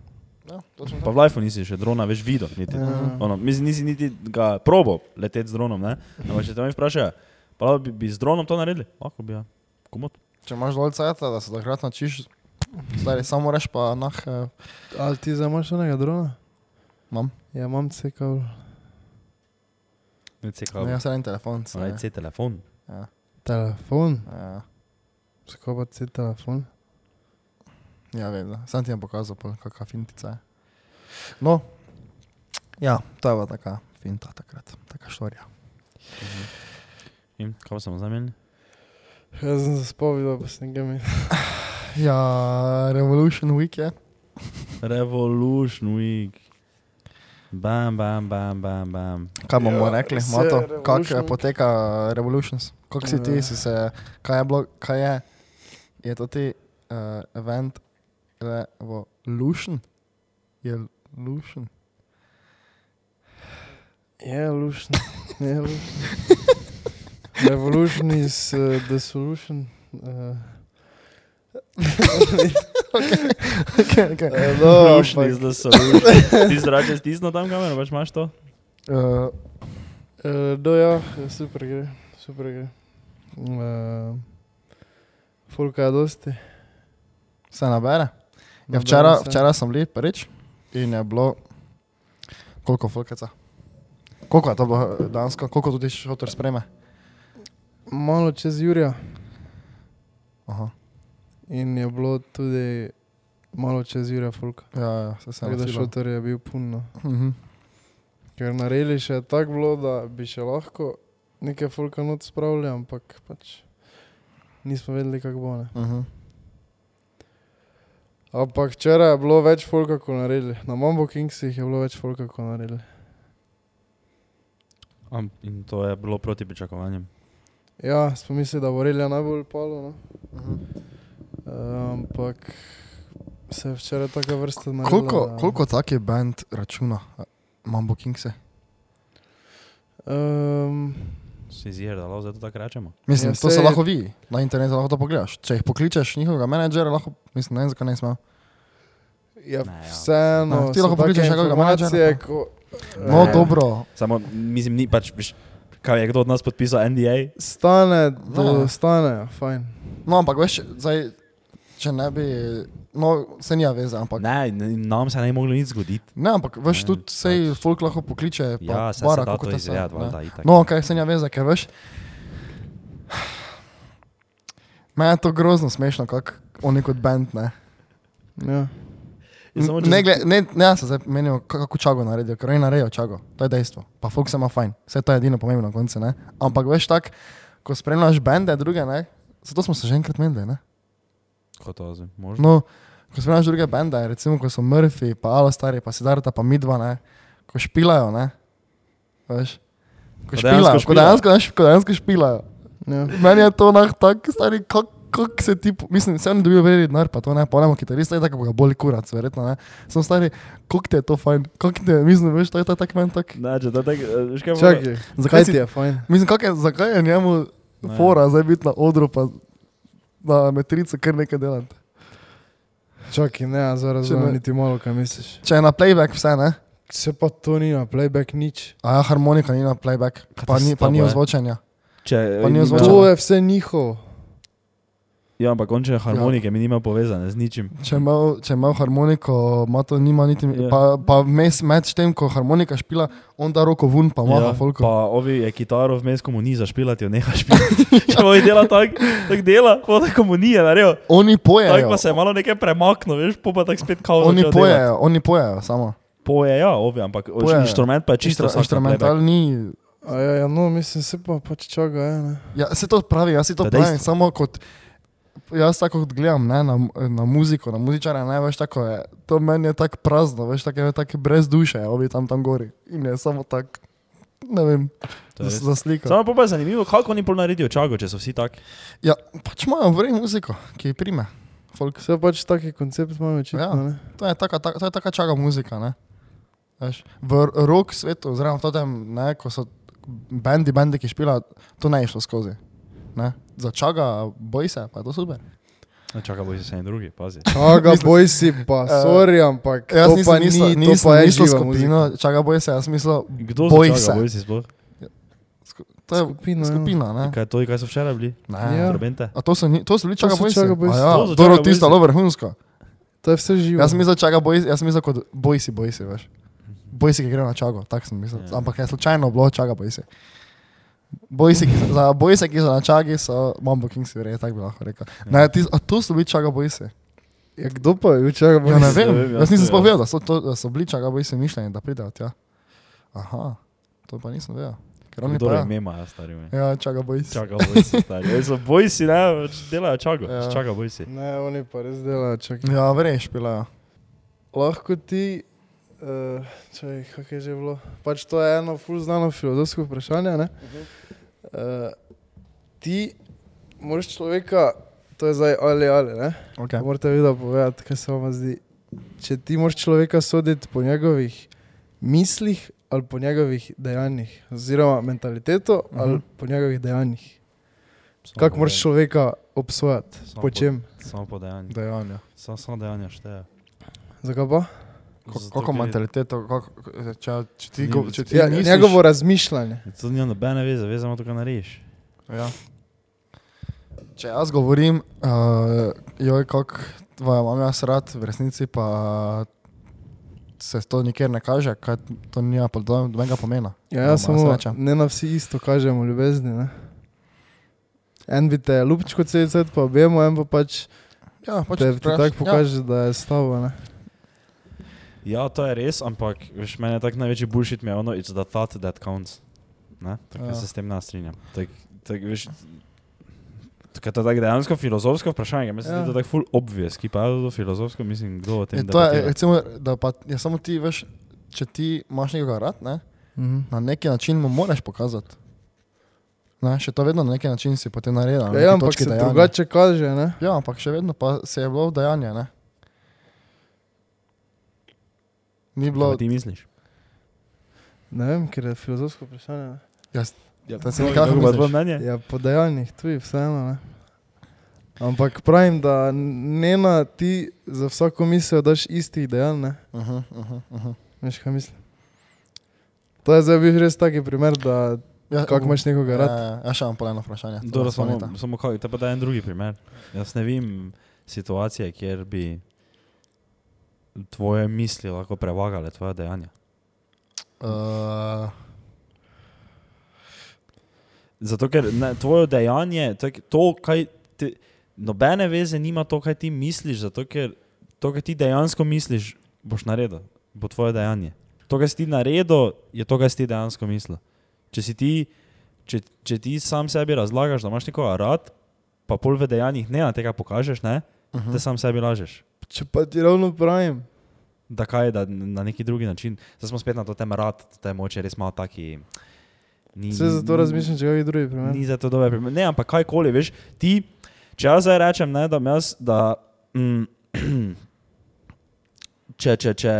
Ja, točno Pa v lifeu nisi še drona več videl, niti. Ja. Ono, mislim, nisi niti ga probo leteti z dronom, ne? Ampak če te me vprašajo, pa lahko bi, bi z dronom to naredili? Lahko bi, ja. Komot. Če imaš dovolj cajta, da se takrat naučiš, stari, samo reš pa nah, eh, Ali ti zdaj imaš onega drona? imam. Ja, imam CKV. Ne, C Ne, jaz sem en telefon. se Ne, ne. C telefon. Ja, Telefon? ja, Zakaj pa C telefon? ja, vedno. Sam ti bom pokazal, pol, kakšna fintica je. No, ja, to je bila taka finta takrat, taka štorija. In kaj pa smo zamenjali? Jaz sem se spovedal, pa sem ga imel. Ja, Revolution Week je. Revolution Week. Bam, bam, bam, bam, bam. Kaj bomo Ja, rekli, Revolution kako poteka Revolutions? Kako si ti, Ja. si se, kaj je bilo, kaj je, je to ti uh, event Revolution? Je Lution? Je lušn. Je lušn. Revolution is uh, the solution. Uh, okay, okay. uh, no, Revolution ampak, is the solution. Ti zrače stisno tam kamero, pač imaš to? Uh, uh, do ja, super gre, super gre. Uh, Fulka je dosti. se nabere. Ja, včeraj, včeraj sem bil prvič in je bilo, koliko fulkeca? Koliko je to bilo dansko, koliko tudi šotor spreme? Malo čez Jurija Aha. In je bilo tudi malo čez Jurija Fulka. Ja, ja, se sem Tako da šotor je bil puno. Mhm. Ker na reli še je tako bilo, da bi še lahko nekaj Fulka not spravili, ampak pač nismo vedeli, kako bo. Ne. Mhm. Ampak včeraj je bilo več Fulka kot na reli. Na Mambo Kingsih je bilo več Fulka kot na reli. Am, in to je bilo proti pričakovanjem. Ja, smo mislili, da bo relija najbolj palo, no? Mhm. uh, ampak se je včeraj taka vrsta naredila. Koliko, da- koliko taki band računa, Mambo Kingse? Um, Si zir, da lahko zdaj to tako rečemo. Mislim, Ja, to se sej- lahko vi na internetu lahko to pogledaš. Če jih pokličeš njihovega menedžera, lahko, mislim, ne vem, zakaj ne smel. ja, Ne, ja. vseeno. Ne, ti lahko pokličeš informacije, menedžerja, ko- No, Eh, dobro. Samo, mislim, ni pač, kaj je kdo od nas podpisal NDA? Stane, to Ne. stane, fajn. No, ampak veš, zdaj, če ne bi, no, se nija veze, ampak. Ne, nam se ne bi moglo nič zgoditi. ne ampak veš, Ne, tudi sej pač. folk lahko pokliče. Pa Ja, se, bara, se da kako to ne. valjda. No, kaj se nija veze, ker veš. Meni je to grozno smešno, kako oni kot band, ne. Ja. Ja, samo Ne, gled, ne, ne, jaz se zdaj menijo, kako čago naredijo, ker oni naredijo čago, to je dejstvo. Pa folk se ima fajn, vse to je edino pomembno na koncu, ne. Ampak veš tak, ko spremljaš bende druge, ne, zato smo se že enkrat menili, ne. Ko to zdaj, možno? No, ko spremljaš druge bende, recimo ko so Murphy, pa Alo Stari, pa Sidarta, pa Midva, ne, ko špilajo, ne, veš. Ko Ko špilajo, ko dejansko, ne, ko dejansko špilajo. Ja. Meni je to nah tak, stari, kako kak se ti, mislim, se oni dobijo verjetno denar, pa to ne, polemo kitarista, je tako, ga boli kurac, verjetno, ne. Sem stari, koliko ti je to fajn, koliko ti je, mislim, veš, to je tak meni tak. Ne, če to tako, eh, veš kaj bo- Čakaj, Zakaj ti je fajn? Mislim, kak je, zakaj je njemu Ne. fora zdaj biti na odru, pa na metrico kar nekaj delati. Čakaj, ne, zdaj razumem ne- niti malo, kaj misliš. Če je na playback vse, ne? Se pa to ni na playback nič. A ja, harmonika ni na playback, pa ni, pa ni ozvočenja. Če, Pa ni ozvočeno. To je vse njihovo. Ja, ampak on če harmonike mi nima povezane z ničim. Če ima, če ima harmoniko, ima to nima niti, Ja. pa, pa vmes med tem, ko harmonika špila, on da roko vun, pa maha Ja, folko. pa ovi je kitaro vmes komuniji zašpilati, jo neha špilati. Če ovi dela tako, tak dela, pa da komunije narejo. Oni Tako pojejo, pa se je malo nekaj premaknilo, veš, pa pa tako spet kao. oni delati. pojejo, oni pojejo samo. Poje, ja, ovi, ampak Pojejo. inštrument pa je čisto Inštru, instrumental ni. A ja, ja, no, mislim, se pa pač čaga, je, ne. Ja, se to pravi, jaz si to je pravim, dejstvo. samo kot. Jaz tako gledam ne, na, na muziko, na muzičare, ne veš, tako je. To meni je tako prazno, veš, tako je tako brez duše, ovi tam tam gori. In je samo tako, ne vem, To je res. za sliko. Samo pa je zanimivo, kako oni pol naredijo čago, če so vsi taki. Ja, pač imajo vredno muziko, ki jih prime. Folk. Vse pač taki koncept imamo očitno, Ja. ne. To je taka, taka, to je taka čaga muzika. Ne? Veš, v rock svetu, oziroma v tem, ne, ko so bendi, bendi, ki špilajo, to ne je šlo skozi. Ne? Za čaga, boj se, pa je to super. No, čaka, boj se en drugi, pazi. Mislim- boj si pa, Eh, sorry, ampak Jaz to nisem pa mislil, ni, to nisem pa je mislil živa skupino, muzika. čaga, boj se, jaz mislil, Kdo Boj se. boj si sploh? To je Skupina, ja. skupina, ne? Kaj, to, kaj so včeraj bili? ne. Ja. Trobente? A to so, ni, to so bili so boj se. Čaga Boy Si. A Ja, To Boy tisto, dobro, vrhunsko. To je vse živo. Jaz sem mislil, čaga, boj, jaz sem mislil kot boj si, boj si, veš. Boj si, ki gre na čago, tako sem mislil. Ja. Ampak je slučajno bilo čaga, boj si. Boj si, ki, za boj si, ki so na čagi, so Mambo Kings, verjetno, tako bi lahko rekel. Ne, ti, a to so bili čaga, boj si. Ja, kdo pa je bil čaga, boj Ja, ne vem, vem, jaz jaz nisem to- sploh vedel, da so, to, da so bili čaga, boj si mišljeni, da pridejo tja. Aha, to pa nisem vedel. Kdo je ja. ime ima, stari moj. Ja, čaga, boj si. Čaka, boj si, stari. Ej, so boj si, ne, pač delajo čago. Ja. Čaka, boj si. Ne, oni pa res delajo, čakaj. Ja, verješ, špilajo. Lahko ti, uh, čakaj, kako je že bilo? Pač to je eno ful znano filozofsko vprašanje, ne? Uh, ti moraš človeka, to je zdaj ali ali, ne? Okay. Morate videti povedati, kaj se vam zdi. Če ti moraš človeka soditi po njegovih mislih ali po njegovih dejanjih, oziroma mentaliteto uh -huh. ali po njegovih dejanjih. Kako po moraš človeka obsojati? Samo Po čem? Samo po dejanju. Dejanja. Samo, samo dejanja šteje. Zakaj pa? Kako mentaliteto, kako, če, če ti, Ni- go, če ti Ja, misliš, njegovo razmišljanje. To nima nobene veze, veze ima to, kar narediš. Ja. Če jaz govorim, uh, joj, kako tvoja mama jaz rad, v resnici pa se to nikjer ne kaže, kaj to nima nobenega pomena. Ja, ja samo rečem. ne na vsi isto kažemo ljubezni. Ne? En bi te lupčko cel cel pa objemo, en pa pač Ja, pač te ti vpraš- tako pokaže, da je s tabo. ne. Ja, to je res, ampak veš, meni je tak največji bullshit mi je ono, it's the thought that counts. Ne? Tako Ja. ja. se s tem ne strinjam. Tak, tak, veš, tako je to tako dejansko filozofsko vprašanje, mislim, ja. Ja. da je to tako full obvious, ki pa je to filozofsko, mislim, kdo o tem Ja, to je, debatira. recimo, da pa je samo ti, veš, če ti imaš nekoga rad, ne, Mhm. na neki način mu moraš pokazati. Ne, še to vedno na neki način si potem naredil. na Ja, ja, ampak se dejanja. drugače kaže. Ne? Ja, ampak še vedno pa se je bilo v dejanje, ne. Ni bilo, Kaj ti misliš? ne vem, ker je filozofsko vprašanje. Jaz, Ja, To si to- nekako mnenje? Ja, po dejanjih tudi vseeno. Ne? Ampak pravim, da ne na ti za vsako misel daš istih dejanj. Ne? -huh, uh -huh. Veš, kaj mislim? To je zdaj bil res taki primer, da Ja, kako imaš nekoga rad. Ja, ja, še imam pol eno vprašanje. Dobro, samo, samo kaj, te pa da en drugi primer. Jaz ne vem situacije, kjer bi tvoje misli lahko prevagale tvoje dejanja. Uh, Zato, ker ne, tvoje dejanje, to, to kaj ti, nobene veze nima to, kaj ti misliš, zato ker to, kar ti dejansko misliš, boš naredil, bo tvoje dejanje. To, kar si ti naredil, je to, kar si ti dejansko mislil. Če, si ti, če, če ti sam sebi razlagaš, da imaš nekoga rad, pa pol v dejanjih ne na tega pokažeš, ne, uh -huh. te sam sebi lažeš. Če pa ti ravno pravim, Da kaj, da na neki drugi način. Zdaj smo spet na to temo rad, to je moče res malo taki. Ni, vse zato razmišljam, če kaj drugi primer. Ni za to dober primer. Ne, ampak kajkoli, veš, ti, če jaz zdaj rečem, ne, da, jaz, da mm, če, če, če,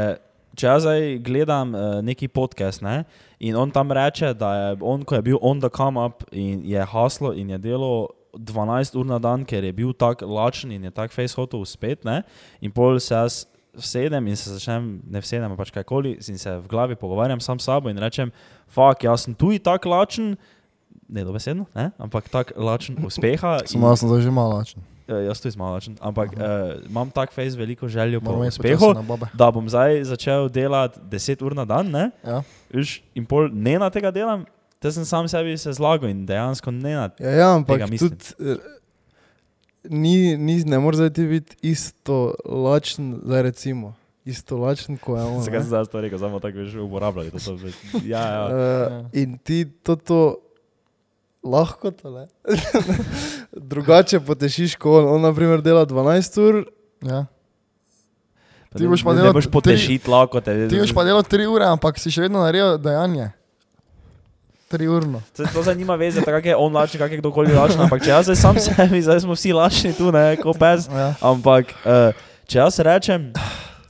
če jaz zdaj gledam uh, neki podcast ne, in on tam reče, da je on, ko je bil on the come up in je haslo in je delo 12 ur na dan, ker je bil tako lačen in je tako face hotel spet, ne, in pol se jaz sedem in se začnem, ne vsedem, pač kajkoli, in se v glavi pogovarjam sam s sabo in rečem, fuck, jaz sem tu in tako lačen, ne dobesedno, ne? ampak tako lačen uspeha. Samo jaz sem zdaj že malo lačen. Ja, jaz tudi malo lačen, ampak uh, imam tak face veliko željo po Moramo iti uspehu, da bom zdaj začel delati 10 ur na dan, ne? Ja. Viš, in pol ne na tega delam, te sem sam sebi se zlagal in dejansko ne na Ja, ja ampak tudi eh, ni, ni, ne moreš zdaj ti biti isto lačen, zdaj recimo, isto lačen kot je on. Zakaj sem zdaj to rekel, samo tako veš, uporabljali to. to ja, ja. Uh, in ti to, to lahko to ne. Drugače potešiš, ko on, on naprimer dela 12 ur, Ja. Ti boš pa delal boš tri- potešiti lahko te. Ti boš pa delal tri ure, ampak si še vedno naredil dejanje. Tri urno. To, to zdaj nima veze, tako je on lačen, kak je kdorkoli lačen, ampak če jaz sam sebi, zdaj smo vsi lačni tu, ne, kot pes. Ja. Ampak uh, če jaz rečem,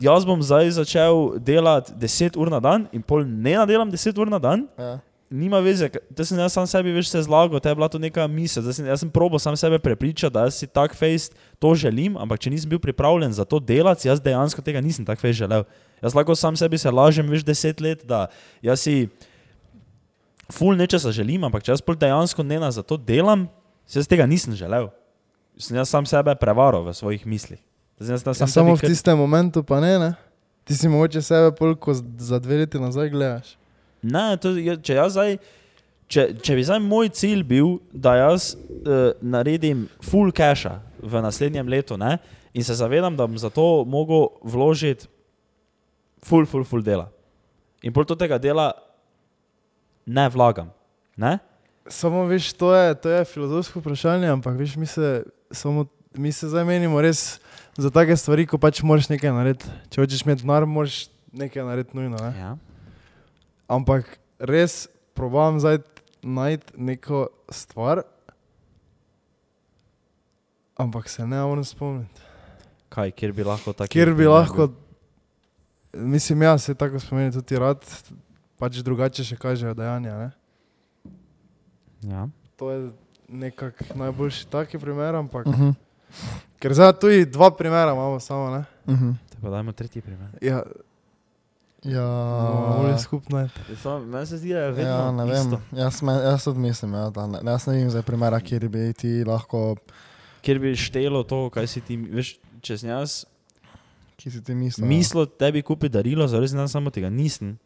jaz bom zdaj začel delati 10 ur na dan in pol ne nadelam 10 ur na dan, Ja. nima veze, te sem jaz sam sebi več se zlagal, te je bila to neka misel, zdaj sem, jaz sem probo sam sebe prepričati, da jaz si tak face to želim, ampak če nisem bil pripravljen za to delati, jaz dejansko tega nisem tak face želel. Jaz lahko sam sebi se lažem več deset let, da jaz si ful nečesa želim, ampak če jaz pol dejansko ne na to delam, se jaz tega nisem želel. Sem jaz sam sebe prevaral v svojih mislih. Zdaj, jaz sam sam samo sebi v kar- tistem momentu pa ne, ne. Ti si mogoče sebe polko za dve leti nazaj gledaš. Ne, to, če, jaz zdaj, če, če bi zdaj moj cilj bil, da jaz uh, naredim full cache v naslednjem letu ne, in se zavedam, da bom za to mogel vložiti full, full, full dela. In pol to tega dela ne vlagam. Ne? Samo veš, to je, to je filozofsko vprašanje, ampak veš, mi se, samo, mi se zdaj menimo res za take stvari, ko pač moraš nekaj narediti. Če hočeš imeti denar, moraš nekaj narediti nujno. Ne? Ja. Ampak res probam zdaj najti neko stvar, ampak se ne morem spomniti. Kaj, kjer bi lahko tako. Kjer bi lahko, mislim, ja, se tako spomeni tudi rad, pač drugače še kažejo dejanja. Ne? Ja. To je nekako najboljši taki primer, ampak Uh -huh. ker zdaj tudi dva primera imamo samo, ne? Uh -huh. Te pa dajmo tretji primer. Ja, Ja, bolje skupno je. Meni se zdi, da je vedno ja, ne vem. isto. Jaz, me, jaz tudi mislim, ja, da ne, jaz ne vem za primera, kjer bi ti lahko, Kjer bi štelo to, kaj si ti, veš, če sem jaz ki si ti mislil. mislil tebi kupiti darilo, zares ne samo tega nisem.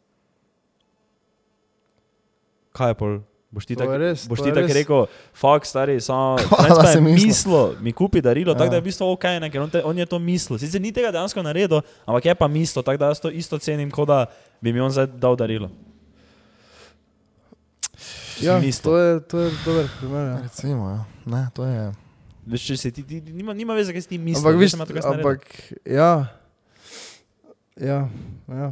Kaj je pol? Boš ti tako res, boš ti tako rekel, fakt stari, samo Hvala, je mislil. mislil, mi kupi darilo, tako Ja. da je v bistvu ok, ne, ker on, te, on je to mislil. Sicer ni tega dejansko naredil, ampak je pa mislil, tako da jaz to isto cenim, kot da bi mi on zdaj dal darilo. Ja, mislil. to je, to je dober primer. Ja. Recimo, ja. ne, to je. Veš, če si ti, ti nima, nima veze, kaj si ti misliš. Ampak, viš, ampak ja, ja, ja.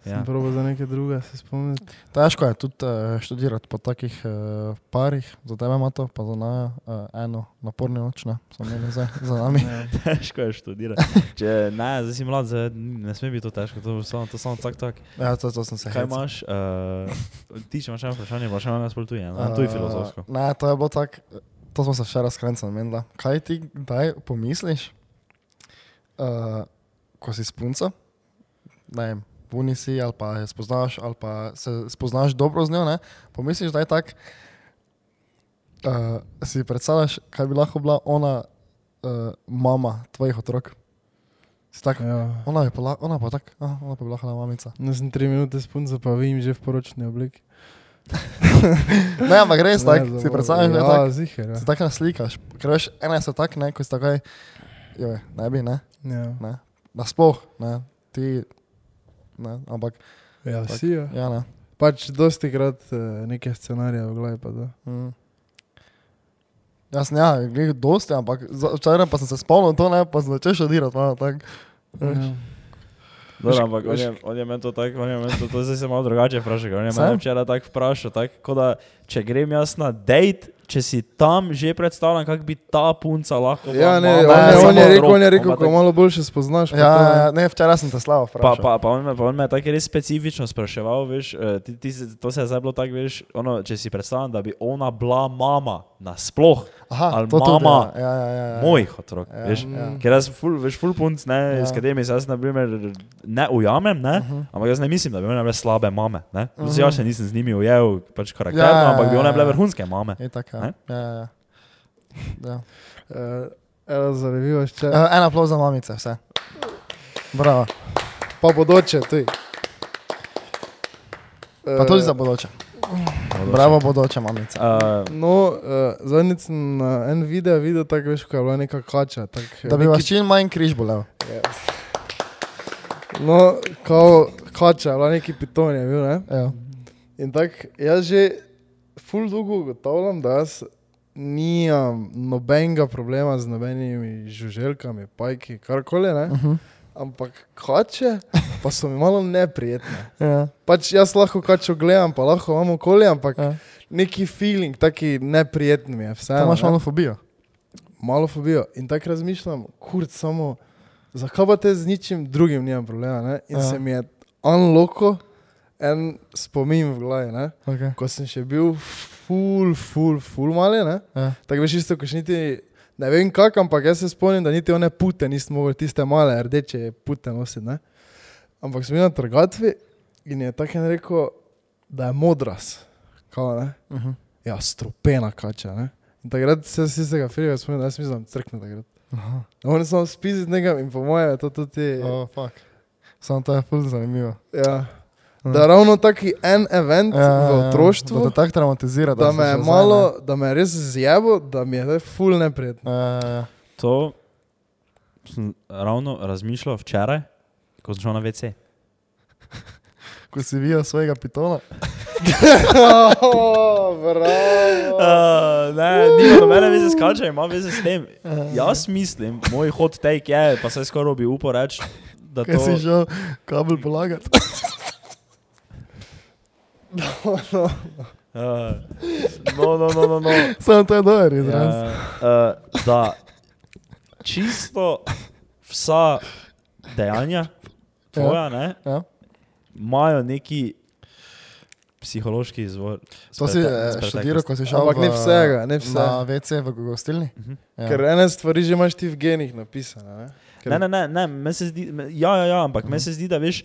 Ja. Sem probil za neke druge se spomniti. Težko je tudi uh, študirati po takih uh, parih, za tebe ima to, pa za nas uh, eno naporno noč, ne, smo imeli zdaj za nami. Ja. Težko je študirati. Če ne, zdaj si mlad, zdaj ne sme biti to težko, to je samo, to samo tak tak. Ja, to, to sem se Kaj hecel. imaš? Uh, ti, če imaš eno vprašanje, pa še eno nas poltuje, no? to je Eh, filozofsko. Ne, to je bilo tako, to smo se včeraj skrencali menila. Kaj ti kdaj pomisliš, uh, ko si s punco, ne vem, puni si ali pa je spoznaš ali pa se spoznaš dobro z njo, ne, pomisliš, da je tak, uh, si predstavljaš, kaj bi lahko bila ona uh, mama tvojih otrok. Si tak, Ja. ona, je pa, ona pa tak, ah, ona pa lahko bila mamica. No, sem tri minute spunca, pa vidim že v poročni obliki. Ne, ampak res tak, Ne, si predstavljaš, da je ja, tak. ziher, ja. Se tako naslikaš, ker veš, ena so tak, ne, ko si takoj, joj, ne bi, ne, Ja, ne, nasploh, ne, ti, ne, ampak, ja Tak. vsi, ja. ja, ne. Pač dosti krat uh, neke scenarije v glavi pa da. Mm. Jaz ne, ja, glej, dosti, ampak včeraj pa sem se spomnil to, ne, pa sem začel šodirati, malo tako. Ja. Dobro, ampak on je, on je meni to tako, on je meni to, to zdaj se malo drugače vprašal. On je meni včeraj tako vprašal, tako kot da če grem jaz na date, če si tam že predstavljam, kako bi ta punca lahko. bila Ja, ne, mama, on, je, samo on je rekel, on je rekel, pa ko malo boljše spoznaš. pa Ja, to, ja, ne, včeraj sem te slavo Pa, vprašal. pa, pa, on me, pa on me tako res specifično spraševal, veš, eh, ti, ti, to se je zdaj bilo tako, veš, ono, če si predstavljam, da bi ona bila mama nasploh Aha, ali to tudi, mama ja, ja, ja, ja. mojih otrok, Ja, veš. ja. Ker jaz ful, veš, ful punc, ne, Ja. s katerimi se jaz na primer ne ujamem, ne, Uh -huh. ampak jaz ne mislim, da bi bile slabe mame, ne. Uh Mhm. -huh. Jaz še nisem z njimi ujel, pač karakterno, Ja, ja, ampak bi ja, one bile ja. vrhunske mame. Je tako, ja. Ja, ja, ja. ja. Uh, eno zanimivo še. Uh, en aplauz za mamice, vse. Bravo. Pa bodoče, tudi. Pa tudi za bodoče. Bravo, bodoče mamice. Uh, No, uh, zadnjič sem na en video videl, tako veš, ko je bila neka kača. Tak, Da bi vas čim manj križ bolel. No, kao kača, je bila neki piton je bil, ne? Ja. In tako, jaz že ful dolgo ugotavljam, da jaz nimam nobenega problema z nobenimi žuželkami, pajki, karkoli, ne? Uh -huh. Ampak kače pa so mi malo neprijetne. ja. Pač jaz lahko kačo gledam, pa lahko imam okolje, ampak ja. neki feeling, taki neprijetni mi je. Vse, Tam imaš malo fobijo. malo fobijo. In tako razmišljam, kurc samo, zakaj pa te z ničim drugim nimam problema. Ne? In ja. se mi je unloko en spomin v glavi. Ne? Okay. Ko sem še bil ful, ful, ful mali, ne? Ja. tako veš isto, ko še niti. Ne vem kako, ampak jaz se spomnim, da niti one pute nisem mogel, tiste male rdeče pute nositi. Ne? Ampak sem bil na trgatvi in je tako en rekel, da je modras. Kao, ne? Uh -huh. Ja, stropena kača. Ne? In takrat se z tistega filma spomnim, da jaz mislim, crkne takrat. Aha. On je samo spizit nekam in po mojem je to tudi. Oh, fuck. Samo to je ful zanimivo. Ja. Hm. Da ravno taki en event Ja, ja, v ja. otroštvu, Da te tako traumatizira. da si me je malo, da me je res zjebo, da mi je ful neprijetno. ne. Ja, ja, ja. to sem ravno razmišljal včeraj, ko sem šel na WC. Ko si videl svojega pitona. oh, bravo. Uh, ne, nima nobene veze s kačem, ima veze s tem. Jaz mislim, moj hot take je, pa se skoraj bi upal reči, da Kaj si to. šel kabel polagati? Uh, no, no, no, no, no. Samo to je dober izraz. Ja, uh, da čisto vsa dejanja tvoja, ne, Ja. imajo neki psihološki izvor. To si eh, študiral, ko si šel Ampak v, ne vsega, ne vse. na WC v gostilni? Mhm. Ja. Ker ene stvari že imaš ti v genih napisane. Ne? Ker, Ne, ne, ne, ne meni se zdi, me- ja, ja, ja, ampak meni se zdi, da veš.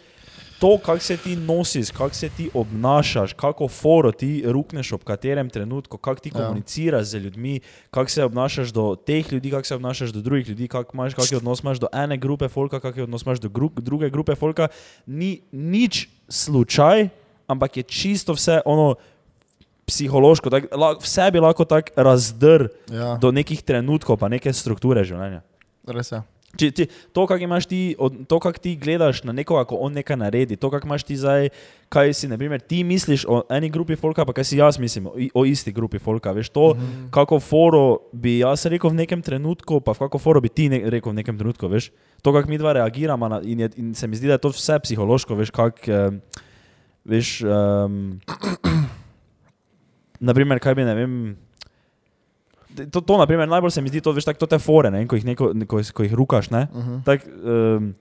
To, kako se ti nosiš, kako se ti obnašaš, kako foro ti rukneš ob katerem trenutku, kako ti Ja. komuniciraš z ljudmi, kako se obnašaš do teh ljudi, kako se obnašaš do drugih ljudi, kako imaš, kakšen odnos imaš do ene grupe folka, kakšen odnos imaš do gru, druge grupe folka, ni nič slučaj, ampak je čisto vse ono psihološko, tak, la, vse bi lahko tako razdr Ja, do nekih trenutkov, pa neke strukture življenja. res je. Če, ti, to, kako imaš ti, to, kako ti gledaš na nekoga, ko on nekaj naredi, to, kako imaš ti zdaj, kaj si, na primer, ti misliš o eni grupi folka, pa kaj si jaz mislim o, o isti grupi folka. Veš, to, mm -hmm. kako foro bi jaz rekel v nekem trenutku, pa kako foro bi ti ne, rekel v nekem trenutku, veš. To, kako mi dva reagiramo na, in, je, in se mi zdi, da je to vse psihološko, veš, kak, um, veš, um, naprimer, kaj bi, ne vem, To, to naprimer, najbolj se mi zdi, to, veš, tak, to te fore, ne, ko jih, neko, ko, ko jih rukaš. Ne, Uh -huh. tak, um,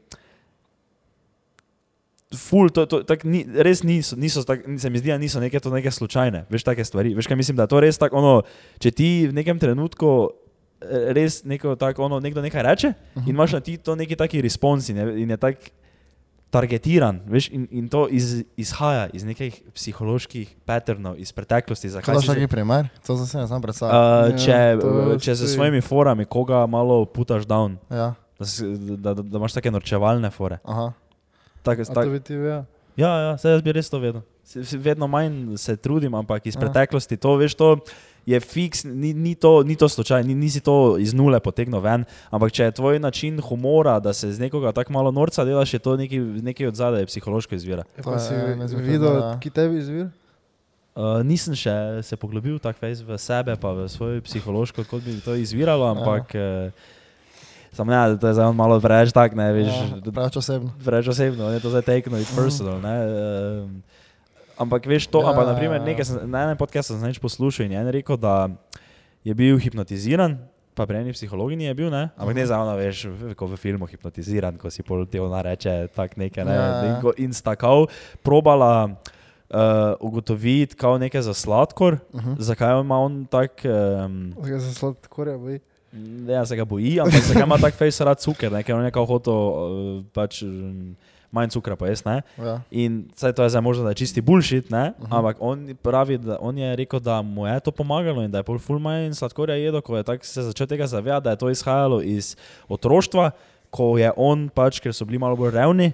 ful, to, to, tak, ni, res niso, niso tak, se mi zdi, da niso neke, to neke slučajne, veš, take stvari. Veš, kaj mislim, da je to res tako, ono, če ti v nekem trenutku eh, res neko, tak, ono, nekdo nekaj reče uh -huh. in imaš na ti to neki taki respons in je, in je tak targetiran, veš, in, in to iz, izhaja iz nekih psiholoških patternov iz preteklosti. zakaj Kaj si je se- taki primer? To sem se ne znam predstavljati. Uh, Ja, če, to če se s svojimi forami koga malo putaš down, Ja, da, da, da, da imaš take norčevalne fore. aha. Tak, A to tak, ti ja, ja, se jaz bi res to vedel. Se- se Vedno manj se trudim, ampak iz Ja. preteklosti to veš, to je fiks, ni, ni, to, ni to slučaj, ni, nisi to iz nule potegnil ven, ampak če je tvoj način humora, da se z nekoga tako malo norca delaš, je to nekaj, nekaj od zadaj psihološko izvira. Je To pa je si videl, ki tebi izvir? Uh, nisem še se poglobil tako v sebe, pa v svojo psihološko, kot bi to izviralo, ampak uh, samo ne, to je zdaj on malo preveč tak, ne veš. Ja, preveč osebno. preveč osebno, ne, to zdaj tekno, it's personal. Ne, um, ampak veš to, Ja, ja, ampak ja, naprimer, ja. nekaj sem, na enem podkastu sem poslušal in je en rekel, da je bil hipnotiziran, pa pri eni psihologinji je bil, ne, ampak ne za ono, veš, ko v filmu hipnotiziran, ko si pol te ona reče tak nekaj, ne, Ja, ja, ja. in, in sta kao probala uh, ugotoviti, kao nekaj za sladkor, Uh -huh. zakaj ima on tak. Um, Zakaj se sladkorja boji? Ne, ja, se ga boji, ampak zakaj ima tak face rad cuker, ne? ker on je kao hotel uh, pač um, manj cukra pa jaz, ne. Ja. In saj to je zdaj možno, da je čisti bullshit, ne? Mhm. ampak on pravi, da on je rekel, da mu je to pomagalo in da je pol ful manj sladkorja jedel, ko je tak se začel tega zavedati, da je to izhajalo iz otroštva, ko je on pač, ker so bili malo bolj revni.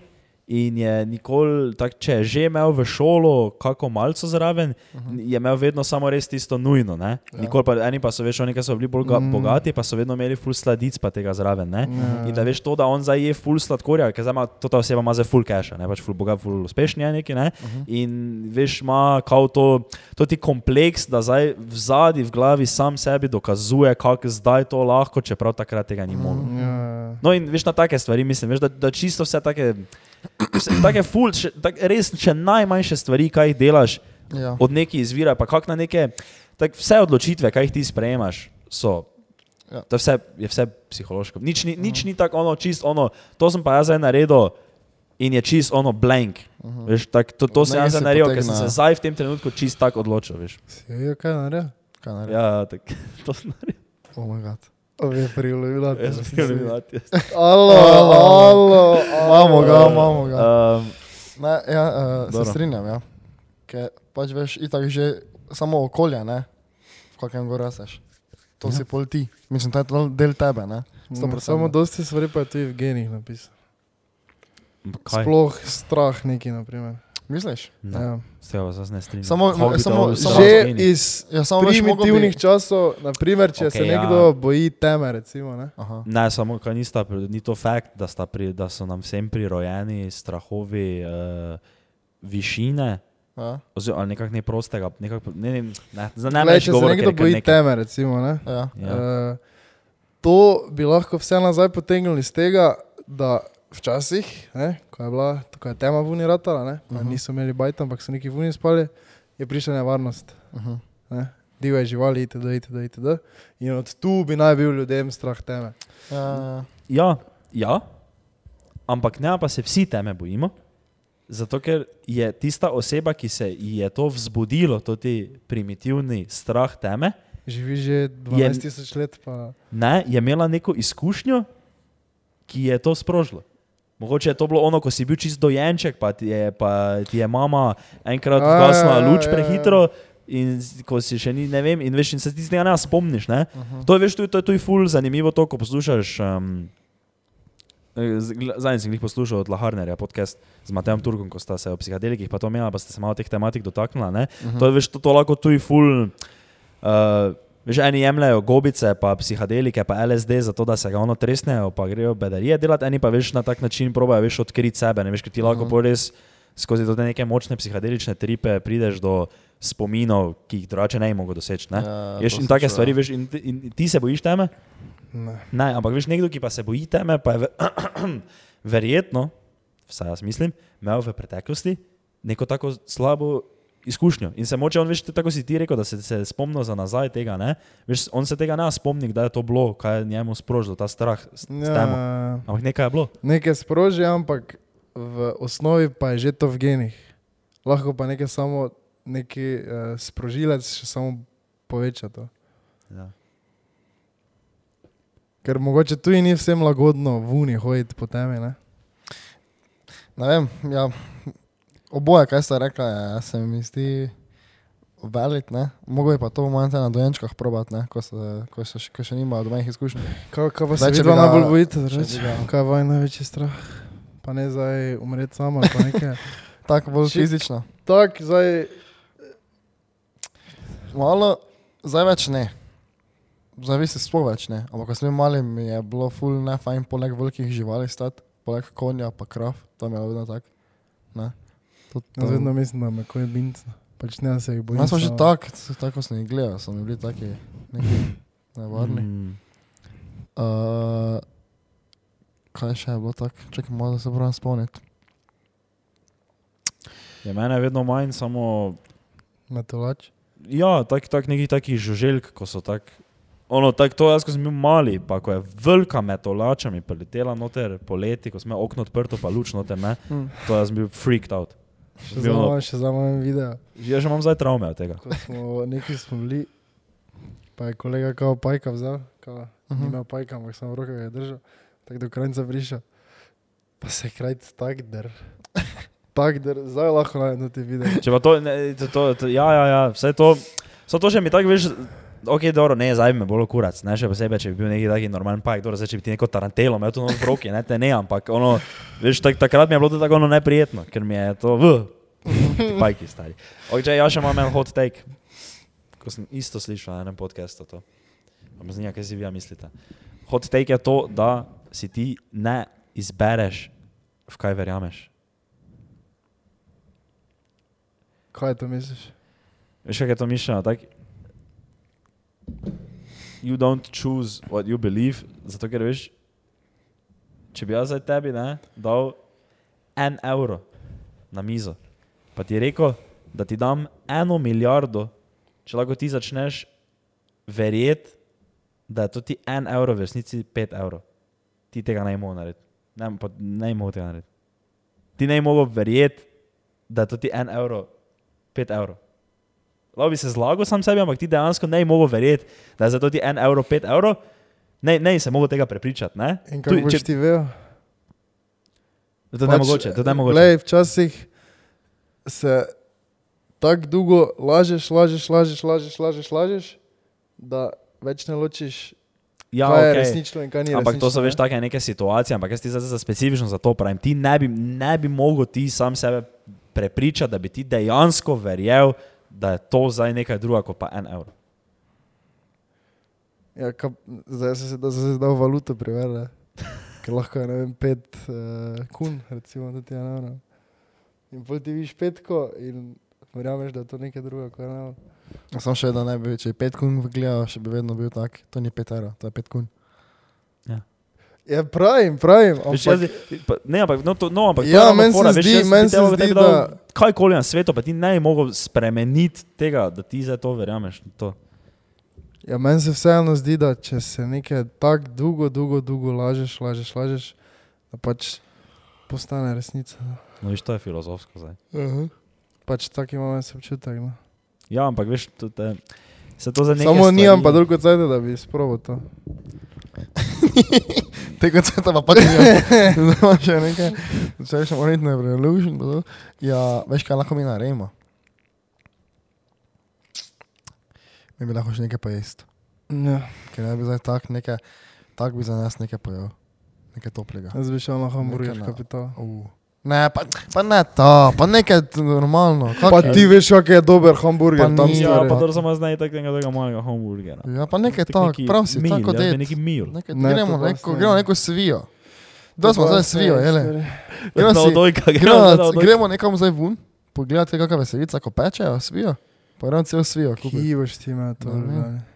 In je nikoli, tak, če je že imel v šolo kako malce zraven, uh -huh. je imel vedno samo res tisto nujno. Ja. Nikoli pa eni pa so, veš, oni, so bili bolj Mm. mm. bogati, pa so vedno imeli full sladic pa tega zraven. Ne? Ja. In da veš to, da on zdaj je full sladkorja, ker zdaj ima to ta oseba ima zdaj full cache, ne pač full bogat, full uspešni je neki, ne. Uh -huh. In veš, ima kao to, to ti kompleks, da zdaj v zadnji v glavi sam sebi dokazuje, kako zdaj to lahko, čeprav takrat tega ni mogel. Ja. No in veš na take stvari, mislim, veš, da, da čisto vse take, vse, take full, še, tak, res še najmanjše stvari, kaj delaš, Ja. od nekih izvira, pa kak na neke, tak vse odločitve, kaj jih ti sprejemaš, so. Ja. To je vse, je vse psihološko. Nič ni, nič ni tako ono, čist ono, to sem pa jaz zdaj naredil in je čist ono blank. Uh -huh. veš, tak, to to sem jaz zdaj naredil, ker sem se zdaj v tem trenutku čist tako odločil. Veš. Si videl, kaj naredil? Kaj naredi? Ja, tak, to sem naredil. Oh. Ove, prilovila. Jaz sem videti. Alo, alo, Imamo ga, imamo ga. Um, Ne, ja, uh, se strinjam, ja. Ker pač veš, itak že samo okolje, ne, v kakem go raseš. To ja. si pol ti. Mislim, to je del tebe, ne. Mm, Samo dosti stvari pa je tudi v genih napisal. kaj? Sploh strah neki, naprimer. Misliš? Ne, Ja. se jaz ne strinjam. Samo- to samo- zdaj samo- Že zmenil? iz Ja, samo primitivnih bi... časov, naprimer, če Okej, se ja. nekdo boji teme, recimo, ne? Aha. Ne, samo kaj nista, ni to fakt, da, sta pri, da so nam vsem prirojeni strahovi uh, višine, Ja, oziroma ali nekako ne prostega, nekako, ne, ne, ne, za ne več če se govora, nekdo boji nekaj- teme, recimo, ne? ja. Ja. Uh, to bi lahko vse nazaj potegnili iz tega, da včasih, ne, ko je bila ko je tema vuni ratala, ne, uh Mhm. -huh. niso imeli bajta, ampak so neki vuni spali, je prišla nevarnost. Uh -huh. Ne. Divje živali, itd., itd., itd. In od tu bi naj bil ljudem strah teme. ja, Ja, ja, ampak ne pa se vsi teme bojimo. Zato, ker je tista oseba, ki se ji je to vzbudilo, to ti primitivni strah teme, Živi že 12 tisoč let, pa ne, je imela neko izkušnjo, ki je to sprožila. Mogoče je to bilo ono, ko si bil čist dojenček, pa ti je, pa ti je mama enkrat A, ja, luč ja, ja. prehitro. In ko si še ni, ne vem, in veš, in se ti tega ne spomniš. Ne? uh -huh. To je, veš, je, to je tudi ful zanimivo, to, ko poslušaš. Um, Zdaj sem jih poslušal od Laharnerja, podcast z Matejem Turkom, ko sta se o psihadelikih pa to imela, pa ste se malo teh tematik dotaknila. Uh -huh. To je, veš, to, to lahko tudi ful. Uh, Veš, eni jemljajo gobice, pa psihadelike, pa LSD, zato da se ga ono tresnejo, pa grejo bedarije delati, eni pa veš na tak način probajo veš odkriti sebe. Ne veš, ker ti lahko Mhm. uh -huh. res skozi te neke močne psihadelične tripe prideš do spominov, ki jih drugače ne bi mogel doseči. Ne? Ja, Veš, to in take čul, stvari, ja. veš, in, ti- in ti se bojiš teme? Ne. Ne, ampak veš, nekdo, ki pa se boji teme, pa je ve, verjetno, vsaj jaz mislim, imel v preteklosti neko tako slabo izkušnjo. In se moče on, veš, tako si ti rekel, da se, se spomnil za nazaj tega. Ne? Veš, on se tega ne spomni, da je to bilo, kaj je njemu sprožilo, ta strah s, s temo. Ja, Ampak nekaj je bilo. nekaj sproži, ampak v osnovi pa je že to v genih. Lahko pa nekaj samo neki uh, sprožilec še samo poveča to. Ja. Ker mogoče tu ni vsem lagodno v uni hoditi po temi. Ne? Ne vem, ja, oboje, kaj ste rekli, je, se mi zdi velik, ne. Mogoče pa to malo na dojenčkah probat, ne, ko, se, ko, še- ko še nimajo domanih izkušenj. Kaj, kaj pa se vidva najbolj bojite? ga- Kaj je vaj največji strah? Pa ne zdaj umreti sama, pa nekaj. Tako bolj Ši- fizično. tak, zdaj, Malo, zdaj več ne. Zdaj vi se sploh več ne. Ampak ko smo bili mali, mi je bilo ful ne fajn poleg velikih živali stati, poleg konja pa krav, tam je vedno tako. Ne. To, jaz vedno mislim, da me kaj binca. Pač ne da se jih bojim. Jaz sem že tak, tako sem jih gledal, so mi bili taki neki nevarni. Mm. Uh, kaj še je bilo tako? Čakaj, malo da se moram spomniti. Je mene vedno manj, samo Metolač. Ja, tak, tak nekih takih žuželjk, ko so tak. Ono, tak, to jaz, ko sem bil mali, pa ko je velika metolača mi priletela noter poleti, ko smo imeli okno odprto, pa luč noter, ne, Hm. to jaz sem bil freaked out. Še Bilo- za moj, še za moj video. Jaz že imam zdaj travme od tega. Ko smo neki smo bili, pa je kolega kao pajka vzel, kao, uh -huh. Mhm. ni imel pajka, ampak sem v rokah ga je držal, tako do krajca prišel. Pa se je krajc tak der. Tak der, zdaj lahko najdem ti video. Če pa to, ne, to, to, to ja, ja, ja, vse to, so to še mi tako veš, ok, dobro, ne, zdaj me bolj kurac, ne, še posebej, če bi bil neki taki normalen pajk, dobro, zdaj, če bi ti neko tarantelo imel tu v roki, ne, te ne, ampak ono, veš, tak, takrat mi je bilo to tako ono neprijetno, ker mi je to, v, pajki stari. Ok, če ja še imam en hot take, ko sem isto slišal na enem podcastu to, pa me zanima, kaj si vi mislite. Hot take je to, da si ti ne izbereš, v kaj verjameš. Kaj to misliš? Veš, kaj je to mišljeno? Tak? You don't choose what you believe, zato ker veš, če bi jaz zdaj tebi ne, dal en evro na mizo, pa ti rekel, da ti dam eno milijardo, če lahko ti začneš verjeti, da je to ti en evro, v resnici pet evrov. Ti tega ne moreš narediti. Ne, pa ne moreš tega narediti. Ti ne moreš verjeti, da je to ti en evro, pet evrov. Lahko bi se zlagal sam sebi, ampak ti dejansko ne mogel verjeti, da je za to ti en evro, pet evrov. Ne, ne se mogel tega prepričati. Ne? In kako boš če- ti vedel? To je nemogoče, to je nemogoče. Lej, včasih se tako dolgo lažeš, lažeš, lažeš, lažeš, lažeš, lažeš, da več ne ločiš, Ja, kaj je okej. resnično in kaj ni Ampak to so resnično, veš ne? take neke situacije, ampak jaz ti zdaj za specifično za to pravim. Ti ne bi, ne bi mogel ti sam sebe prepričati, da bi ti dejansko verjel, da je to zdaj nekaj drugega kot pa en evro. Ja, ka, zdaj se da se zdaj valuto privede. Ker lahko je ne vem, pet uh, kun, recimo, da ti je ena. In pol ti vidiš petko in verjameš, da je to nekaj drugega kot ena. Sam še vedno ne bi, če je pet kun gledal, še bi vedno bil tak. To ni pet evrov, to je pet kun. Ja, pravim, pravim. Veš, Ampak, jaz, pa, ne, ampak, no, to, no, ampak Ja, meni se veš, zdi- meni se tebi- zdi, dal da- Kajkoli na svetu, pa ti ne bi mogel spremeniti tega, da ti za to verjameš. To. ja, meni se vseeno zdi, da če se nekaj tako dolgo, dolgo, dolgo lažeš, lažeš, lažeš, da pač postane resnica. No, viš, to je filozofsko zdaj. Uh -huh. Pač tak imam jaz občutek. No. Ja, ampak veš, te, se to za nekaj Samo nimam pa stvari- dolgo cajt, da bi sprobil to. Tega se pa pač ne. Zdaj še nekaj. Zdaj še moramo iti na Revolution. Ja, veš kaj lahko mi naredimo? Mi bi lahko še nekaj pojesti. Ja. Ker ne bi zdaj tak nekaj, tak bi za nas nekaj pojel. Nekaj toplega. Jaz bi šel na hamburger kapital. Uh, Ne, pa, pa ne to, pa nekaj normalno. kak Pa je? ti veš, kak je dober hamburger Pa tam ni, Ja, stari. pa to samo znaj takega tega mojega hamburgera. Ja, pa nekaj Tak neki prav si, mil, tako jaz bi det. neki mil. Nekaj, Ne, gremo, neko, ne. gremo neko svijo. Da smo zdaj svijo, jele. Gremo, si, odojka, gremo gremo, gremo nekam zdaj ven, pogledati kakšna veselica, ko pečejo, svijo. Pa gremo cel svijo, kupiti. Ki boš ti imel to?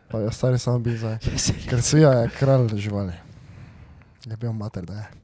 Pa je stari sam bil zdaj. Ker svija je kralj živali. Je bil mater, da je.